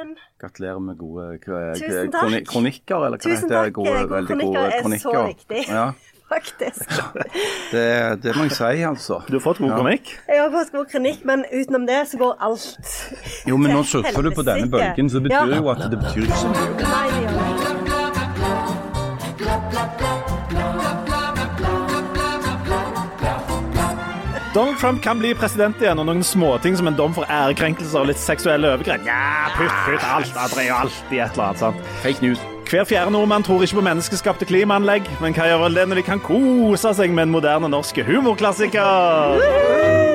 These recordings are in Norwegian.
Jørund. Gratulerer med gode Tusen takk. kronikker, eller hva Tusen det heter. takk. Gode, Gode veldig kronikker gode er så viktig. Ja, Faktisk. det, det må jeg si, altså. Du har fått god kronikk. Jeg har fått god kronikk, men utenom det så går alt Jo, men nå surfer du på denne bølgen, så betyr Ja. jo at det betyr ikke så mye. Donald Trump kan bli president igjen, og noen småting som en dom for ærekrenkelser og litt seksuelle overgrep. Ja, putt, putt, alt. Det er jo alltid et eller annet. sant? Fake news. Hver fjerde nordmann tror ikke på menneskeskapte klimaanlegg, men hva gjør vel det når de kan kose seg med en moderne norsk humorklassiker? Oh,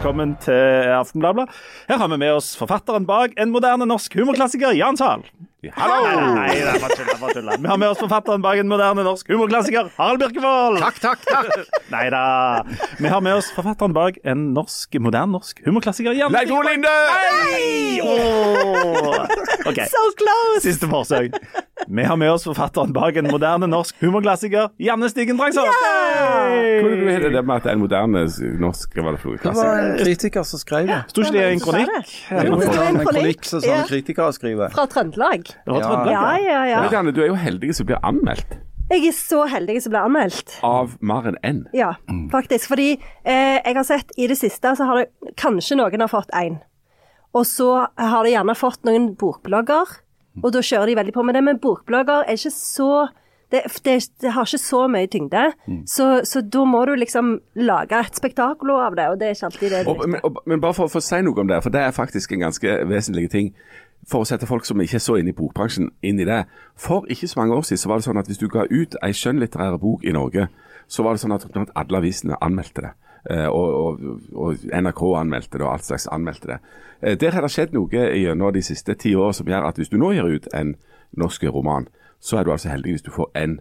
velkommen til Aftenbladet. Her har vi med oss forfatteren bak en moderne norsk humorklassiker, Jan Sahl. Hallo! Nei, det er bare tull, bare tull. Vi har med oss forfatteren bak en moderne norsk humorklassiker, Harald Birkevold. Takk, takk, takk. Nei da. Vi har med oss forfatteren bak en norsk, moderne norsk humorklassiker, Jan Leif Tor Linde! So close! siste forsøk. Vi har med oss forfatteren bak en moderne norsk humorklassiker, Janne Stigen Drangsholt. Hvordan er det heter det med at det er en moderne norsk revolverklassiker? det var en kritiker som skrev det. Sto ikke det i en kronikk? Jo, det var en kronikk som sånne kritikere skriver. Fra Trøndelag. Det var Trøndelag, Ja, ja, ja. ja. Janne, du er jo heldig som blir anmeldt Jeg er så heldig som ble anmeldt. av mer enn én. Ja, faktisk. Fordi eh, jeg har sett i det siste så har det kanskje noen har fått én. Og så har de gjerne fått noen bokblogger, og da kjører de veldig på med det. Men bokblogger er ikke så det, det, det har ikke så mye tyngde, så, så da må du liksom lage et spektakel av det, og det er ikke alltid det. Og, men, og, men bare for, for å si noe om det, for det er faktisk en ganske vesentlig ting. For å sette folk som ikke er så inne i bokbransjen, inn i det. For ikke så mange år siden så var det sånn at hvis du ga ut ei skjønnlitterær bok i Norge, så var det sånn at alle avisene anmeldte det. Eh, og, og, og NRK anmeldte det, og alt slags anmeldte det. Eh, der har det skjedd noe gjennom de siste ti årene som gjør at hvis du nå gir ut en norsk roman, så er du altså heldig hvis du får én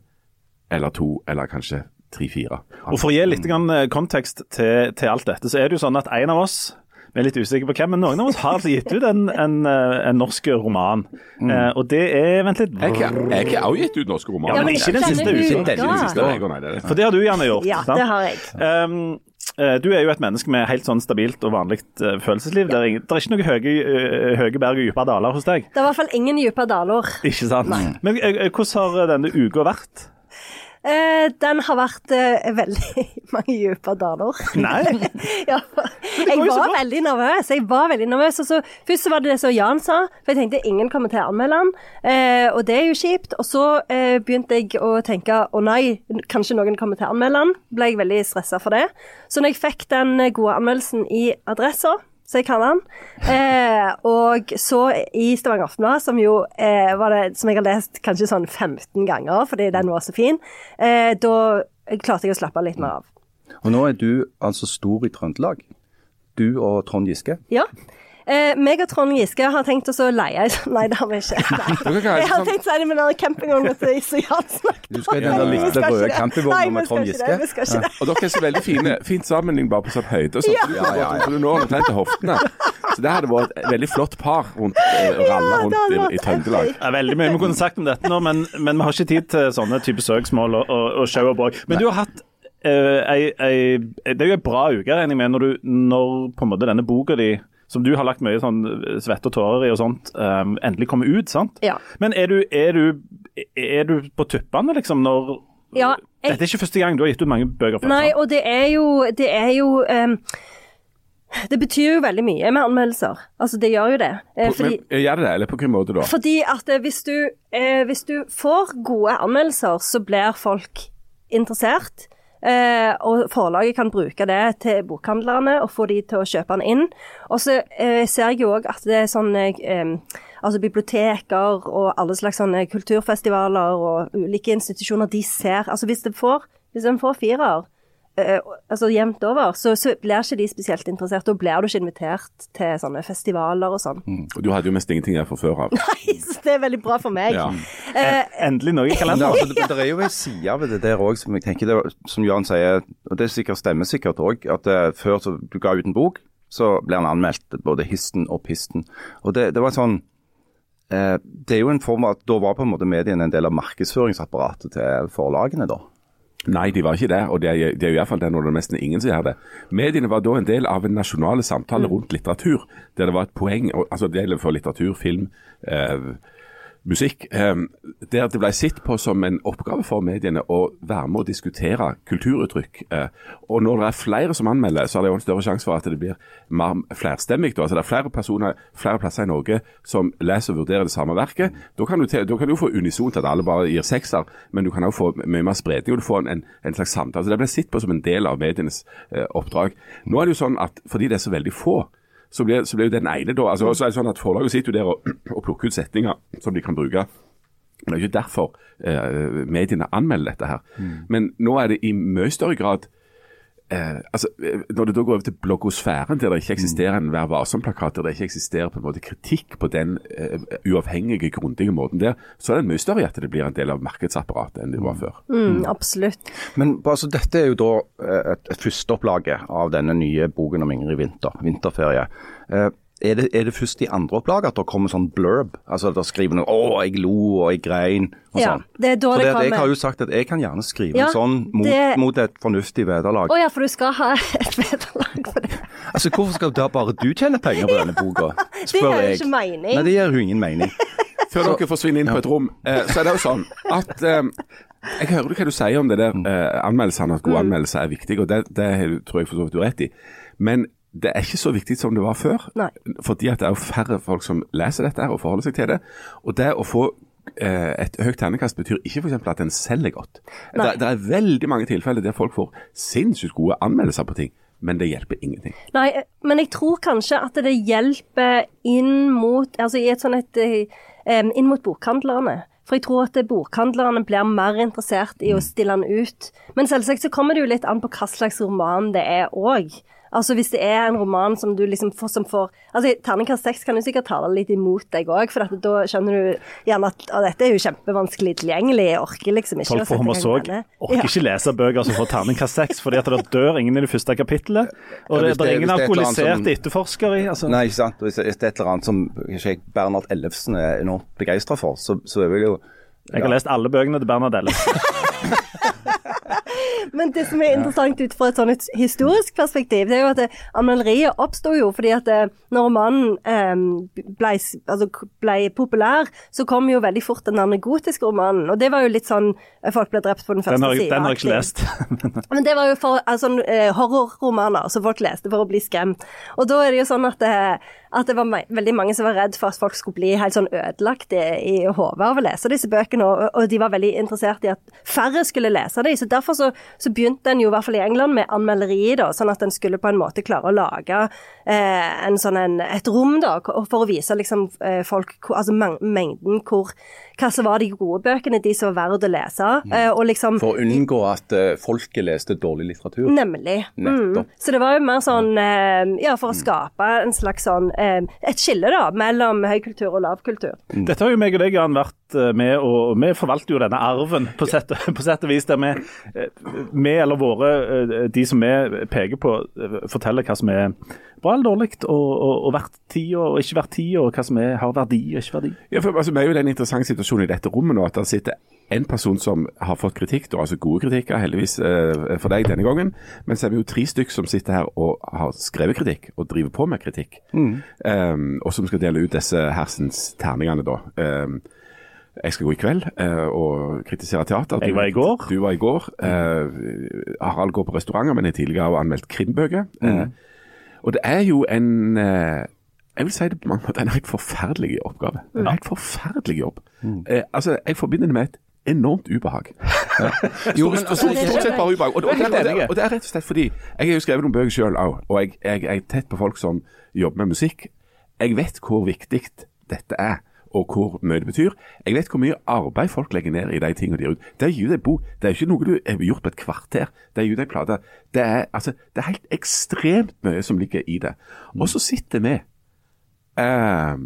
eller to, eller kanskje tre-fire. Og For å gi litt eh, kontekst til, til alt dette, så er det jo sånn at en av oss vi er litt usikre på hvem, men noen av oss har altså gitt ut en, en, eh, en norsk roman. Eh, og det er Vent litt. Jeg har også gitt ut norske romaner. Ja, men ikke den siste uka. Nei. For det har du gjerne gjort. Ja, det har jeg. Um, eh, du er jo et menneske med helt sånn stabilt og vanlig følelsesliv. følelsesliv. Det, er ingen, det er ikke noe høye, eh, høye berg og dype daler hos deg. Det er i hvert fall ingen dype daler. Ikke sant? Men eh, eh, hvordan har denne uka vært? Eh, den har vært eh, veldig mange dype daler. Nei. ja, jeg var veldig nervøs. Jeg var veldig nervøs. Så, først så var det det som Jan sa, for jeg tenkte ingen kommer til å anmelde han. Eh, og det er jo kjipt. Og så begynte jeg å tenke å nei, kanskje noen kommer til å anmelde han. Ble jeg veldig stressa for det. Så når jeg fikk den gode anmeldelsen i Adressa, så jeg kaller den. Eh, og så i Stavanger Aftenblad, som jo eh, var det som jeg har lest kanskje sånn 15 ganger, fordi den var så fin, eh, da klarte jeg å slappe litt mer av. Og nå er du altså stor i Trøndelag. Du og Trond Giske. Ja. Eh, meg og Trond Giske har tenkt oss å leie Nei, det har vi ikke. Nei. Jeg har tenkt å si det med den campingvognen til som Jansen. Du skal i den lille røde det. campingvognen med Trond Giske. Nei, Vi skal ikke det. Og dere er så veldig fine, fint sammenligning bare på sånn høyde og sånn. Ja. Ja, ja, Så du når omtrent til hoftene. Så det hadde vært et veldig flott par rundt, eh, ralla rundt i, i Trøndelag. Det er veldig mye vi kunne sagt om dette nå, men, men vi har ikke tid til sånne type søksmål og, og, og show og bråk. Men du har hatt uh, ei, ei, Det er jo ei bra uke, regner jeg med, når, du, når på en måte denne boka di som du har lagt mye sånn svette og tårer i og sånt, um, endelig kommer ut, sant? Ja. Men er du, er du, er du på tuppene, liksom, når Ja, jeg- Dette er ikke første gang du har gitt ut mange bøker før? Nei, sant? og det er jo, det er jo um, Det betyr jo veldig mye med anmeldelser. Altså, det gjør jo det. Eh, fordi, Men eh, Gjør det det, eller på hvilken måte da? fordi at eh, hvis du, eh, hvis du får gode anmeldelser, så blir folk interessert. Eh, og forlaget kan bruke det til bokhandlerne og få de til å kjøpe den inn. Og så eh, ser jeg jo òg at det er sånne eh, altså biblioteker og alle slags sånne kulturfestivaler og ulike institusjoner, de ser Altså hvis det får, hvis en får firer, altså jevnt over, så, så blir ikke de spesielt interessert. Da blir du ikke invitert til sånne festivaler og sånn. Mm. Og du hadde jo mest ingenting her fra før av. Nei, så det er veldig bra for meg. Ja. Eh, Endelig noe i kalenderen. det, altså, det, det er jo en side ved det der òg som jeg tenker, det, som Jan sier, og det sikkert stemmer sikkert òg, at uh, før så du ga ut en bok, så ble den anmeldt både histen og pisten. Og det, det var sånn uh, det er jo en form av at Da var på en måte mediene en del av markedsføringsapparatet til forlagene, da. Nei, de var ikke det, og det er, det er jo iallfall det når det nesten ingen som gjør det. Mediene var da en del av en nasjonale samtale rundt litteratur, der det var et poeng altså Det gjelder for litteratur, film, eh, musikk. Eh, der det ble sett på som en oppgave for mediene å være med å diskutere kulturuttrykk. Eh, og når det er flere som anmelder, så er det jo en større sjanse for at det blir mer flerstemmig. Altså det er flere personer flere plasser i Norge som leser og vurderer det samme verket. Da kan du, til, da kan du få unisont at alle bare gir sekser, men du kan òg få mye mer spredning og du får en, en, en slags samtale. Så Det ble sett på som en del av medienes eh, oppdrag. Nå er det jo sånn at fordi det er så veldig få, så blir, så blir jo den ene da, altså så er det sånn at Forlaget sitter jo der og, og plukker ut setninger som de kan bruke. Det er jo ikke derfor eh, mediene anmelder dette her. Men nå er det i mye større grad eh, altså, eh, Når du da går over til bloggosfæren, der det ikke eksisterer en Vær varsom-plakat, der det ikke eksisterer på en måte kritikk på den eh, uavhengige, grundige måten der, så er det mye større i at det blir en del av markedsapparatet enn det var før. Mm, absolutt. Men altså, dette er jo da eh, et, et førsteopplaget av denne nye boken om Ingrid Vinter, 'Vinterferie'. Eh, er det, er det først i andre opplag at det kommer sånn blurb? Altså at det skriver noe 'Å, jeg lo, og jeg grein', og Ja, sånn. det er da For det det, at jeg har jo sagt at jeg kan gjerne skrive Ja, en sånn mot, det- mot et fornuftig vederlag. Å ja, for du skal ha et vederlag for det. Altså, Hvorfor skal da bare du tjene penger på denne boka? spør jeg. Det gir jo ikke mening. Nei, det gir jo ingen mening. Før dere forsvinner inn på et rom, eh, så er det jo sånn at eh, Jeg hører hva du sier om det der eh, anmeldelsene, at gode anmeldelser er viktig, og det, det tror jeg for så vidt du har rett i. Men det er ikke så viktig som det var før. Nei. Fordi at det er jo færre folk som leser dette og forholder seg til det. Og det å få eh, et høyt ternekast betyr ikke f.eks. at den selger godt. Det, det er veldig mange tilfeller der folk får sinnssykt gode anmeldelser på ting, men det hjelper ingenting. Nei, men jeg tror kanskje at det hjelper inn mot Altså i et sånn et eh, Inn mot bokhandlerne. For jeg tror at bokhandlerne blir mer interessert i å stille den ut. Men selvsagt så kommer det jo litt an på hva slags roman det er òg. Altså Hvis det er en roman som du liksom får, som får Altså Terningkast seks kan jo sikkert tale litt imot deg òg, for at da skjønner du gjerne at «Å, dette er jo kjempevanskelig tilgjengelig. Jeg orker liksom ikke Folk å får sette meg homosog. inn i. Orker ikke lese bøker som får terningkast seks, fordi at det dør ingen i det første kapittelet. Og det, det det- er ingen er alkoholiserte etterforskere i. Altså. Nei, ikke sant. Hvis det er et eller annet som ikke jeg, Bernhard Ellefsen er enormt begeistra for, så, så er vi jo ja. Jeg har lest alle bøkene til Bernhard Ellefsen. Men det som er interessant ut fra et sånn historisk perspektiv, det er jo at det, anmelderiet oppsto jo fordi at når romanen eh, ble, altså, ble populær, så kom jo veldig fort den anegotiske gotiske romanen. Og det var jo litt sånn eh, Folk ble drept på den første sida. den har jeg ikke lest. Men det var jo for altså, eh, horrorromaner som folk leste for å bli skremt. Og da er det jo sånn at det, at det var veldig mange som var redd for at folk skulle bli helt sånn ødelagt i, i hodet av å lese disse bøkene, og, og de var veldig interessert i at færre skulle lese dem. Så derfor så, så begynte en jo i hvert fall i England med anmelderi, da, sånn at en skulle på en måte klare å lage eh, en sånn en, et rom da, for å vise liksom eh, folk altså mengden hvor hva som var de gode bøkene, de som var verdt å lese. eh, og liksom For å unngå at uh, folket leste dårlig litteratur. Nemlig. Mm. Så det var jo mer sånn Ja, for å skape en slags sånn Et skille, da, mellom høykultur og lavkultur. Dette har jo meg og deg, Jan, vært eh, med, og vi forvalter jo denne arven på sett, på sett og vis. Der vi, eh, vi eller våre, eh, de som vi peker på, eh, forteller hva som er bra eller dårlig, og, og, og verdt tida og ikke verdt tida, og hva som er, har verdi og ikke verdi. Ja, for altså, Vi er jo i den interessante situasjonen i dette rommet nå at det sitter en person som har fått kritikk, da, altså gode kritikker, heldigvis eh, for deg denne gangen. Men så er vi jo tre stykk som sitter her og har skrevet kritikk, og driver på med kritikk. Um, og som skal dele ut disse hersens terningene, da. Um, jeg skal gå i kveld uh, og kritisere teater. Jeg var i går. Du var i går. Uh, Harald går på restauranter, men jeg tidligere har anmeldt krimbøker. Eh, og det er jo en Jeg vil si det på mange måter en helt forferdelig oppgave. En helt forferdelig jobb. Eh, altså, Jeg forbinder det med et enormt ubehag. Jo, men altså, stort, sett bare ubehag. Og, og, og, og, og det er rett og slett fordi jeg har jo skrevet noen bøker sjøl òg, og jeg, jeg, jeg er tett på folk som jobber med musikk. Jeg vet hvor viktig dette er. Og hvor mye det betyr. Jeg vet hvor mye arbeid folk legger ned i de tingene de gjør. Det er jo det, bo, Det er ikke noe du har gjort på et kvarter. Det er jo det plate. Det er, altså, det er helt ekstremt mye som ligger i det. Og så sitter vi eh,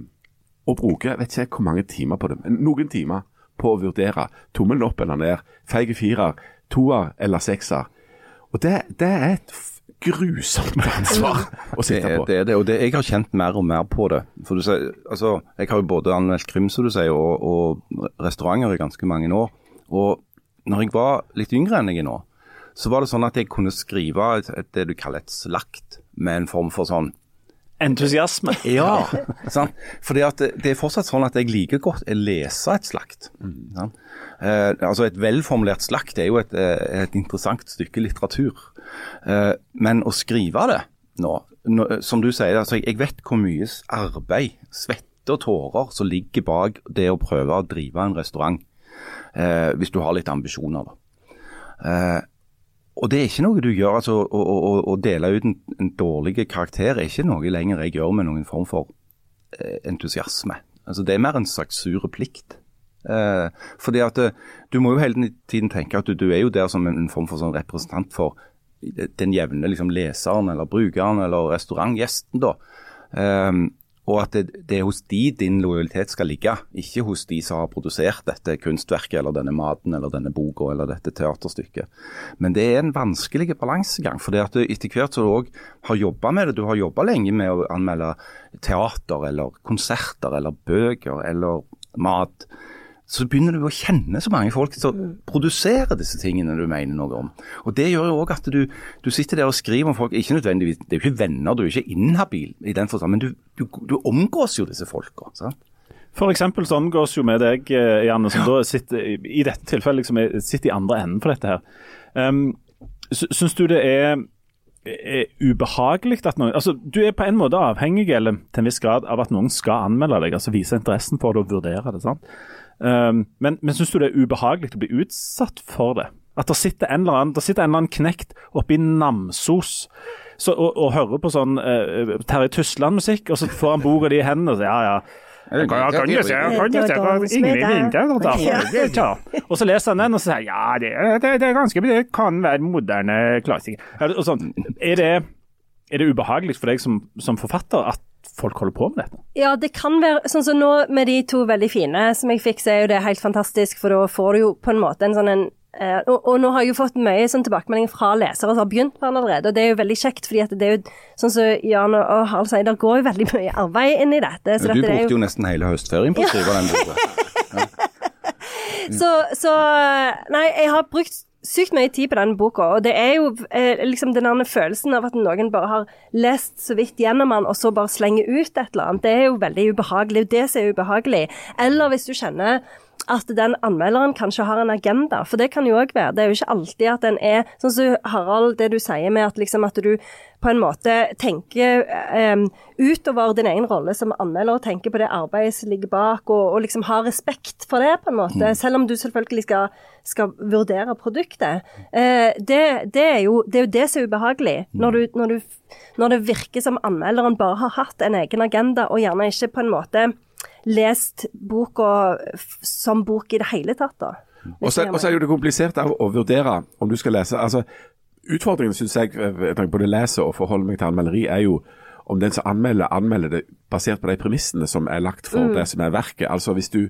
og bruker vet ikke hvor mange timer på det, men noen timer på å vurdere tommelen opp eller ned, feige firer, toer eller sekser. Og det, det er et grusomt ansvar å sitte på. det, er det, og det, jeg har kjent mer og mer på det. For du ser, altså, Jeg har jo både anmeldt krim som du sier, og, og restauranter i ganske mange år. Og når jeg var litt yngre enn jeg er nå, så var det sånn at jeg kunne skrive et, et, det du kaller et slakt, med en form for sånn Entusiasme. Ja, sant? Fordi at det, er fortsatt sånn at jeg liker godt å lese et slakt. sant? Eh, altså Et velformulert slakt er jo et, eh, et interessant stykke litteratur. Eh, men å skrive det nå, nå som du sier, altså jeg, vet hvor mye arbeid, svette og tårer som ligger bak det å prøve å drive en restaurant, eh, hvis du har litt ambisjoner. da. Eh, og det er ikke noe du gjør, altså å, å, å, dele ut en, en dårlig karakter er ikke noe lenger jeg gjør med noen form for eh, entusiasme. Altså Det er mer en slags sur plikt. Eh, fordi at eh, Du må jo hele tiden tenke at du, du er jo der som en, form for sånn representant for den jevne liksom, leseren eller brukeren eller restaurantgjesten. da. Eh, og at det, det er hos de din lojalitet skal ligge, ikke hos de som har produsert dette kunstverket eller denne maten eller denne boka eller dette teaterstykket. Men det er en vanskelig balansegang. for det at du etter hvert som du òg har jobba med det, du har jobba lenge med å anmelde teater eller konserter eller bøker eller mat, så begynner du å kjenne så mange folk som produserer disse tingene du mener noe om. Og Det gjør jo òg at du, du sitter der og skriver om folk, ikke nødvendigvis, det er jo ikke venner, du er ikke inhabil i den forstand, men du, du, du omgås jo disse folka. sant? For eksempel så omgås jo med deg, eh, Janne, som da sitter i dette tilfellet liksom, er- sitter i andre enden for dette her. Um, syns du det er, er ubehagelig at noen altså Du er på en måte avhengig eller til en viss grad av at noen skal anmelde deg, altså vise interessen for det og vurdere det. sant? Um, men men syns du det er ubehagelig å bli utsatt for det? At det sitter en eller annen, en eller annen knekt oppe i Namsos så, og, og hører på sånn uh, Terje Tysland-musikk, og så får han boka di i hendene og sier ja, ja. Jeg kan, jeg kan jo se, jeg kan jo se hva ingen i vinter og så leser han den og så sier ja, det, det, det ganske Det kan være moderne klassiker. Er og sånn, er, det, er det ubehagelig for deg som, som forfatter at folk holder på med dette? Ja, det kan være sånn som nå med de to veldig fine som jeg fikk, så er jo det helt fantastisk, for da får du jo på en måte en sånn en eh, og, og nå har jeg jo fått mye sånn tilbakemelding fra lesere som har begynt på den allerede, og det er jo veldig kjekt, fordi at det er jo sånn som Jan og, Harald sier, det går jo veldig mye arbeid inn i dette. Så Du dette brukte jo nesten hele høstferien på å skrive den boka. Så, så Nei, jeg har brukt sykt mye tid på den boka, og det er jo eh, liksom den følelsen av at noen bare har lest så vidt gjennom den, og så bare slenger ut et eller annet. Det er jo veldig ubehagelig. Det som er ubehagelig. Eller hvis du kjenner at den anmelderen kanskje har en agenda, for det kan jo òg være. Det er jo ikke alltid at den er Sånn som Harald, det du sier med at liksom at du på en måte tenker um, utover din egen rolle som anmelder, og tenker på det arbeidet som ligger bak, og, og liksom har respekt for det, på en måte. Selv om du selvfølgelig skal, skal vurdere produktet. Uh, det, det, er jo, det er jo det som er ubehagelig. Når, du, når, du, når det virker som anmelderen bare har hatt en egen agenda, og gjerne ikke på en måte lest boka som bok i det hele tatt, da. Og så er jo det komplisert av å vurdere om du skal lese. altså Utfordringen syns jeg, eh, jeg tenker både leser og forholder meg til anmelderi, er jo om den som anmelder, anmelder det basert på de premissene som er lagt for det som er verket. Altså hvis du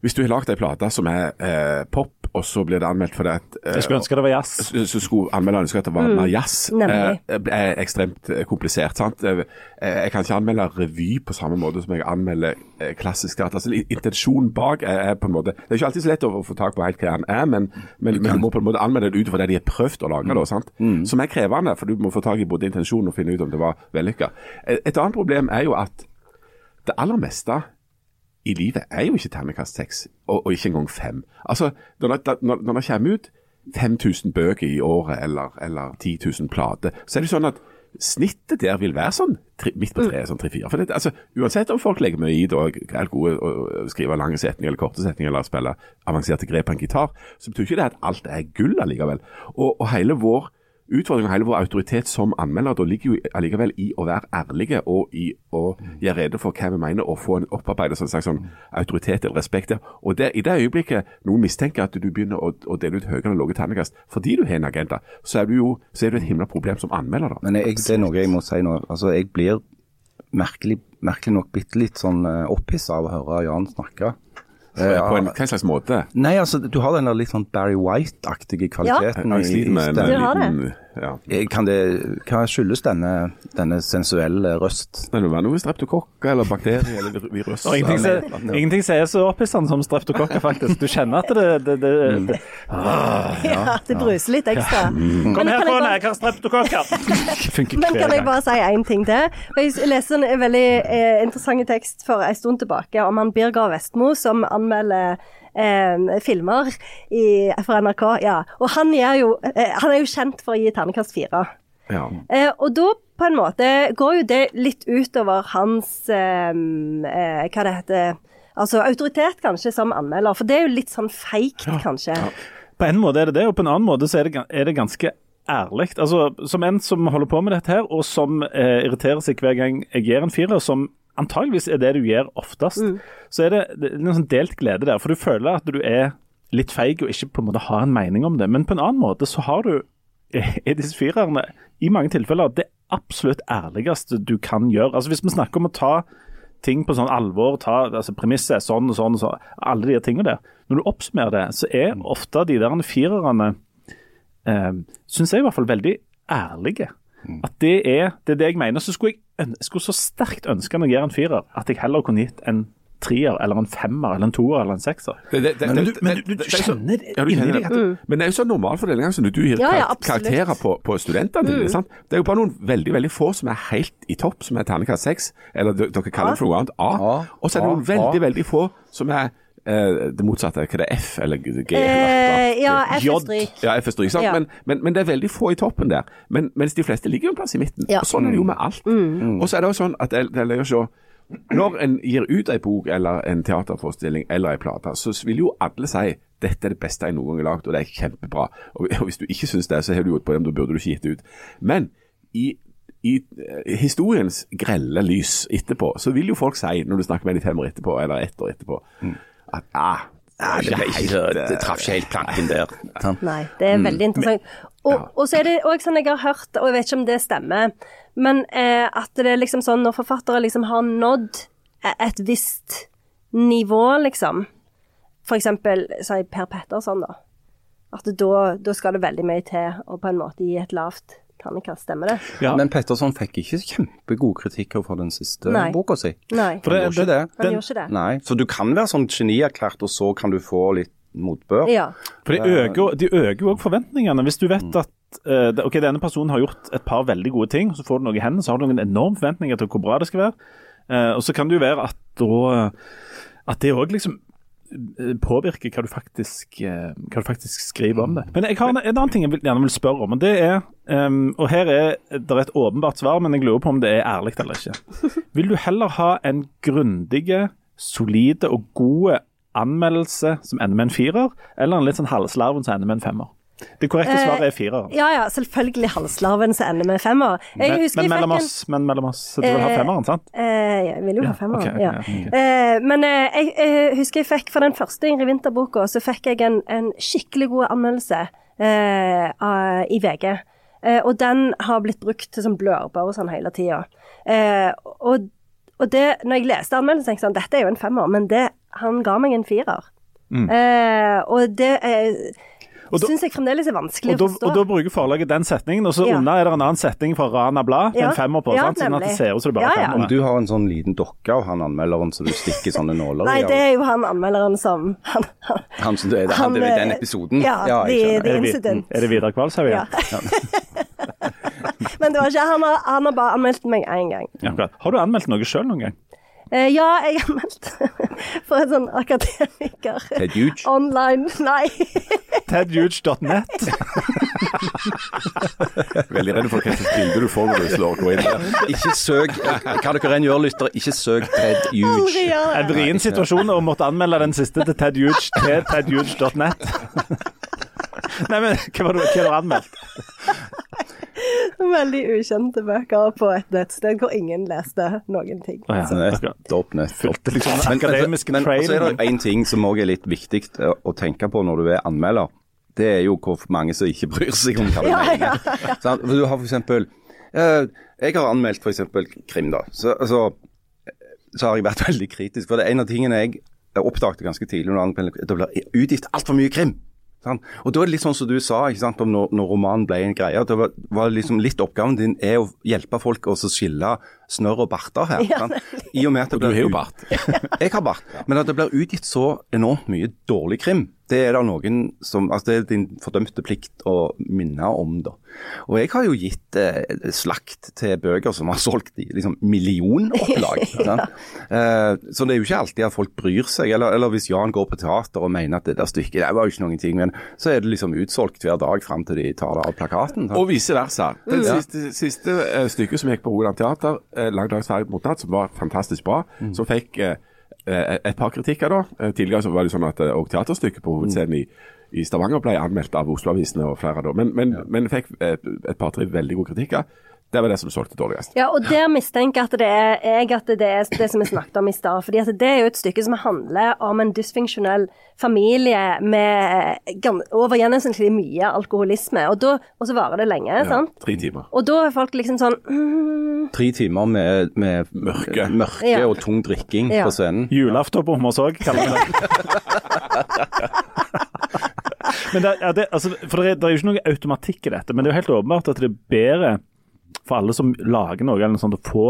hvis du har lagd ei plate som er eh, pop, og så blir det anmeldt for det at eh, Jeg skulle ønske det var jazz. så, så skulle anmelderen ønske at det var mer jazz. Nemlig. Eh, er ekstremt eh, komplisert. sant? Eh, Jeg kan ikke anmelde revy på samme måte som jeg anmelder eh, klassisk teater. Altså, Intensjonen bak er, er på en måte Det er ikke alltid så lett å få tak på helt hva den er, men, men, men du må på en måte anmelde det ut fra det de har prøvd å lage. Da, sant? Som er krevende, for du må få tak i både intensjonen og finne ut om det var vellykka. Et et annet problem er jo at det aller meste i livet er jo ikke terningkast seks, og, og ikke engang fem. Altså, når det, kommer ut 5000 bøker i året, eller, eller 10 000 plater, så er det sånn at snittet der vil være sånn tri, midt på treet, sånn tre-fire. For det, altså, Uansett om folk legger mye i det og er gode og å skrive lange setninger eller korte setninger eller spille avanserte grep på en gitar, så betyr ikke det at alt er gull allikevel. Og, og hele vår utfordring og hele vår autoritet som anmelder da ligger jo allikevel i å være ærlige og i å gjøre rede for hva vi mener og få en opparbeidet sånn sånn autoritet eller respekt. Og det, i det øyeblikket noen mistenker at du begynner å, å dele ut høyere eller lave terningkast fordi du har en agenda, så er du jo så er du et himla problem som anmelder. da. Men jeg, det er noe jeg må si nå. Altså, jeg blir merkelig, merkelig nok bitte litt sånn uh, opphissa av å høre Jan snakke. Ja. På en hva slags måte? Nei, altså, du har den der litt sånn Barry White-aktige kvaliteten Ja, Jeg sliter med, med Du en har det. liten ja. Eh, Kan det, hva skyldes denne, denne sensuelle røst? Det må være noe streptokokk eller bakterie eller virus. Og ingenting, eller- som- ingenting som er så opphissende som streptokokker, faktisk. Du kjenner at det, det, det, det Ja, det bruser litt ekstra. Kom Men kan her, Kåne, jeg har streptokokker! Men kan jeg bare si én ting til? Jeg leste en veldig eh, interessant tekst for en stund tilbake om han Birger Vestmo som anmelder eh, filmer i, for NRK. Ja. Og han, gjør jo, eh, han er jo kjent for å gi terningkast fire. Ja. Eh, og da på en måte går jo det litt utover hans eh, Hva det heter Altså autoritet, kanskje, som anmelder. For det er jo litt sånn feigt, kanskje. På en måte er det det, og på en annen måte så er det, er det ganske ærlig. Altså, som en som holder på med dette her, og som eh, irriterer seg hver gang jeg gir en firer, som antageligvis er det du gjør oftest, så er det, det er en sånn delt glede der. For du føler at du er litt feig og ikke på en måte har en mening om det. Men på en annen måte så har du i disse firerne i mange tilfeller det absolutt ærligste du kan gjøre. Altså Hvis vi snakker om å ta ting på sånn alvor, ta altså premisset sånn og sånn, og sånn, alle de tingene der. Når du oppsummerer det, så er ofte de der firerne eh, syns jeg i hvert fall veldig ærlige. At det er, det er det jeg mener. Så skulle jeg, jeg skulle så sterkt ønske når jeg gir en firer, at jeg heller kunne gitt en treer eller en femmer, eller en toer, eller en sekser. Det- det- det- Men du, men det- du, du er kjenner det Ja, du inni kjenner deg. Men det er jo så normalfordeling som når du gir Ja, ja, karakterer på, på studentene dine. sant? Det er jo bare noen veldig veldig få som er helt i topp, som er terningkast seks, eller dere kaller det for noe annet, A. A. Og så er det noen veldig A. veldig få som er eh, det motsatte. Hva er det, F eller G? eller Eh, ja, F er stryk. Ja, F er stryk, sant? Ja. Men, men, men det er veldig få i toppen der. Men, mens de fleste ligger jo en plass i midten. Ja. Og Sånn er det jo med alt. Og så er det jo sånn at det, det er å se, Når en gir ut en bok eller en teaterforestilling eller en plate, så vil jo alle si dette er det beste jeg noen gang har lagd, og det er kjempebra. Og, hvis du ikke syns det, så har du gjort på dem, da burde du ikke gitt det ut. Men i, i eh, historiens grelle lys etterpå, så vil jo folk si, når du snakker med de fem år etterpå, eller ett år etterpå, at ah, Nei, det, ble det traff ikke helt planken der. Nei, det er veldig interessant. Og, og så er det òg sånn jeg har hørt, og jeg vet ikke om det stemmer, men eh, at det er liksom sånn når forfattere liksom har nådd e- et visst nivå, liksom. For eksempel si Per Petterson, da. At da, da skal det veldig mye til å på en måte gi et lavt terningkast. stemme det? Ja. Men Petterson fikk ikke kjempegode kritikker for den siste Nei. boka si. Nei. For det- Han gjorde ikke det. Han gjorde ikke det. Nei, så du kan være sånn genierklært, og så kan du få litt motbør. Ja. For de øker, de øker jo også forventningene. Hvis du vet at eh, ok, denne personen har gjort et par veldig gode ting, så får du noe i hendene, så har du noen enorme forventninger til hvor bra det skal være. Eh, og så kan det jo være at da at det òg liksom eh, påvirker hva du faktisk eh, hva du faktisk skriver om det. Men jeg har en, en annen ting jeg vil, gjerne vil spørre om. og det er, um, og Her er det et åpenbart svar, men jeg lurer på om det er ærlig eller ikke. Vil du heller ha en grundig, solide og god anmeldelse som ender med en firer, eller en litt sånn halvslarven som ender med en femmer? Det korrekte Eh, svaret er firer. ja ja, selvfølgelig halslarven som ender med femmer. Men, men mellom oss, men mellom oss. Så du vil ha Eh, femmeren, sant? Eh, jeg vil jo ha femmer. Okay, okay, ja. men jeg, husker jeg fikk for den første Ingrid Winther-boka, så fikk jeg en, en skikkelig god anmeldelse eh, i VG. Eh, og den har blitt brukt til sånn blørber og sånn hele tida. Eh, og, og det, når jeg leste anmeldelsen, tenkte jeg sånn Dette er jo en femmer, men det, han ga meg en firer. Eh, og det eh, Og da- syns jeg fremdeles er vanskelig Og da, å forstå. og da bruker forlaget den setningen, og så Ja. unna er det en annen setning fra Rana Blad, Ja. en femmer på, Ja, sant? sånn at det ser ut som det bare Ja, er ja. femmer. Om du har en sånn liten dokke av han anmelderen så du stikker sånne nåler i Nei, det er jo han anmelderen som han, han, Han som det er, han, det er den episoden? Ja, jeg de, skjønner. de Er det, er det Vidar Kvalshaug Ja. Men det var ikke, han, har, han har bare anmeldt meg én gang. Ja. Har du anmeldt noe sjøl noen gang? Eh, ja, jeg har meldt for en sånn akademiker. Ted Huge? Online Nei. Tedhuge.net. Veldig redd for hva slags bilde du får når du slår gå inn der. Ikke søk Hva dere enn gjør, lyttere, ikke søk Ted Huge. En vrien situasjon å måtte anmelde den siste til Ted Huge til tedhuge.net. Nei, men hva var det hva har du anmeldt? Veldig ukjente bøker på et nettsted hvor ingen leste noen ting. Å ja, nettopp. Liksom Men, men, men så er det én ting som òg er litt viktig å, tenke på når du er anmelder. Det er jo hvor mange som ikke bryr seg om hva du Ja, ja, mener. Sant? For Du har for eksempel eh, Jeg har anmeldt eksempel krim, da. Så, så, så har jeg vært veldig kritisk. For det er en av tingene jeg oppdaget ganske tidlig det blir utgitt altfor mye krim. Sant? Og da er det litt sånn som du sa, om når, når romanen ble en greie. Det var, var liksom Litt oppgaven din er å hjelpe folk å skille snørr og barter her. Ja. I og med at det Du blir har jo bart. Jeg har bart. Men at det blir utgitt så enormt mye dårlig krim, det er det noen som Altså det er din fordømte plikt å minne om, da. Og jeg har jo gitt eh, slakt til bøker som har solgt i liksom millionopplag. ja. Eh, så det er jo ikke alltid at folk bryr seg. Eller, eller hvis Jan går på teater og mener at det der stykket det var jo ikke noen ting, men så er det liksom utsolgt hver dag fram til de tar det av plakaten. sant? Og vice versa. Det Ja. siste, siste eh, stykket som gikk på Rogaland Teater, eh, 'Lang dags ferd mot natt', som var fantastisk bra, som fikk eh, eh, et par kritikker da. Eh, Tidligere så var det sånn at òg teaterstykket på hovedscenen i, i Stavanger ble anmeldt av Oslo-avisene og flere da. Men, men, men fikk et, et par-tre veldig gode kritikker. Det var det som solgte dårligst. Ja, og der mistenker at det er, jeg at det er det som vi snakket om i stad. Fordi at det er jo et stykke som handler om en dysfunksjonell familie med overgjennomsnittlig over gjennomsnittlig mye alkoholisme. Og, da, og så varer det lenge, Ja, sant? tre timer. Og da er folk liksom sånn mm, Tre timer med, med Mørke. mørke Ja. og tung drikking Ja. på scenen. Julaften på Hommers òg, kaller vi det. men det, det, altså, for det er, det er jo ikke noe automatikk i dette, men det er jo helt åpenbart at det er bedre for alle som lager noe, eller noe sånt, å få,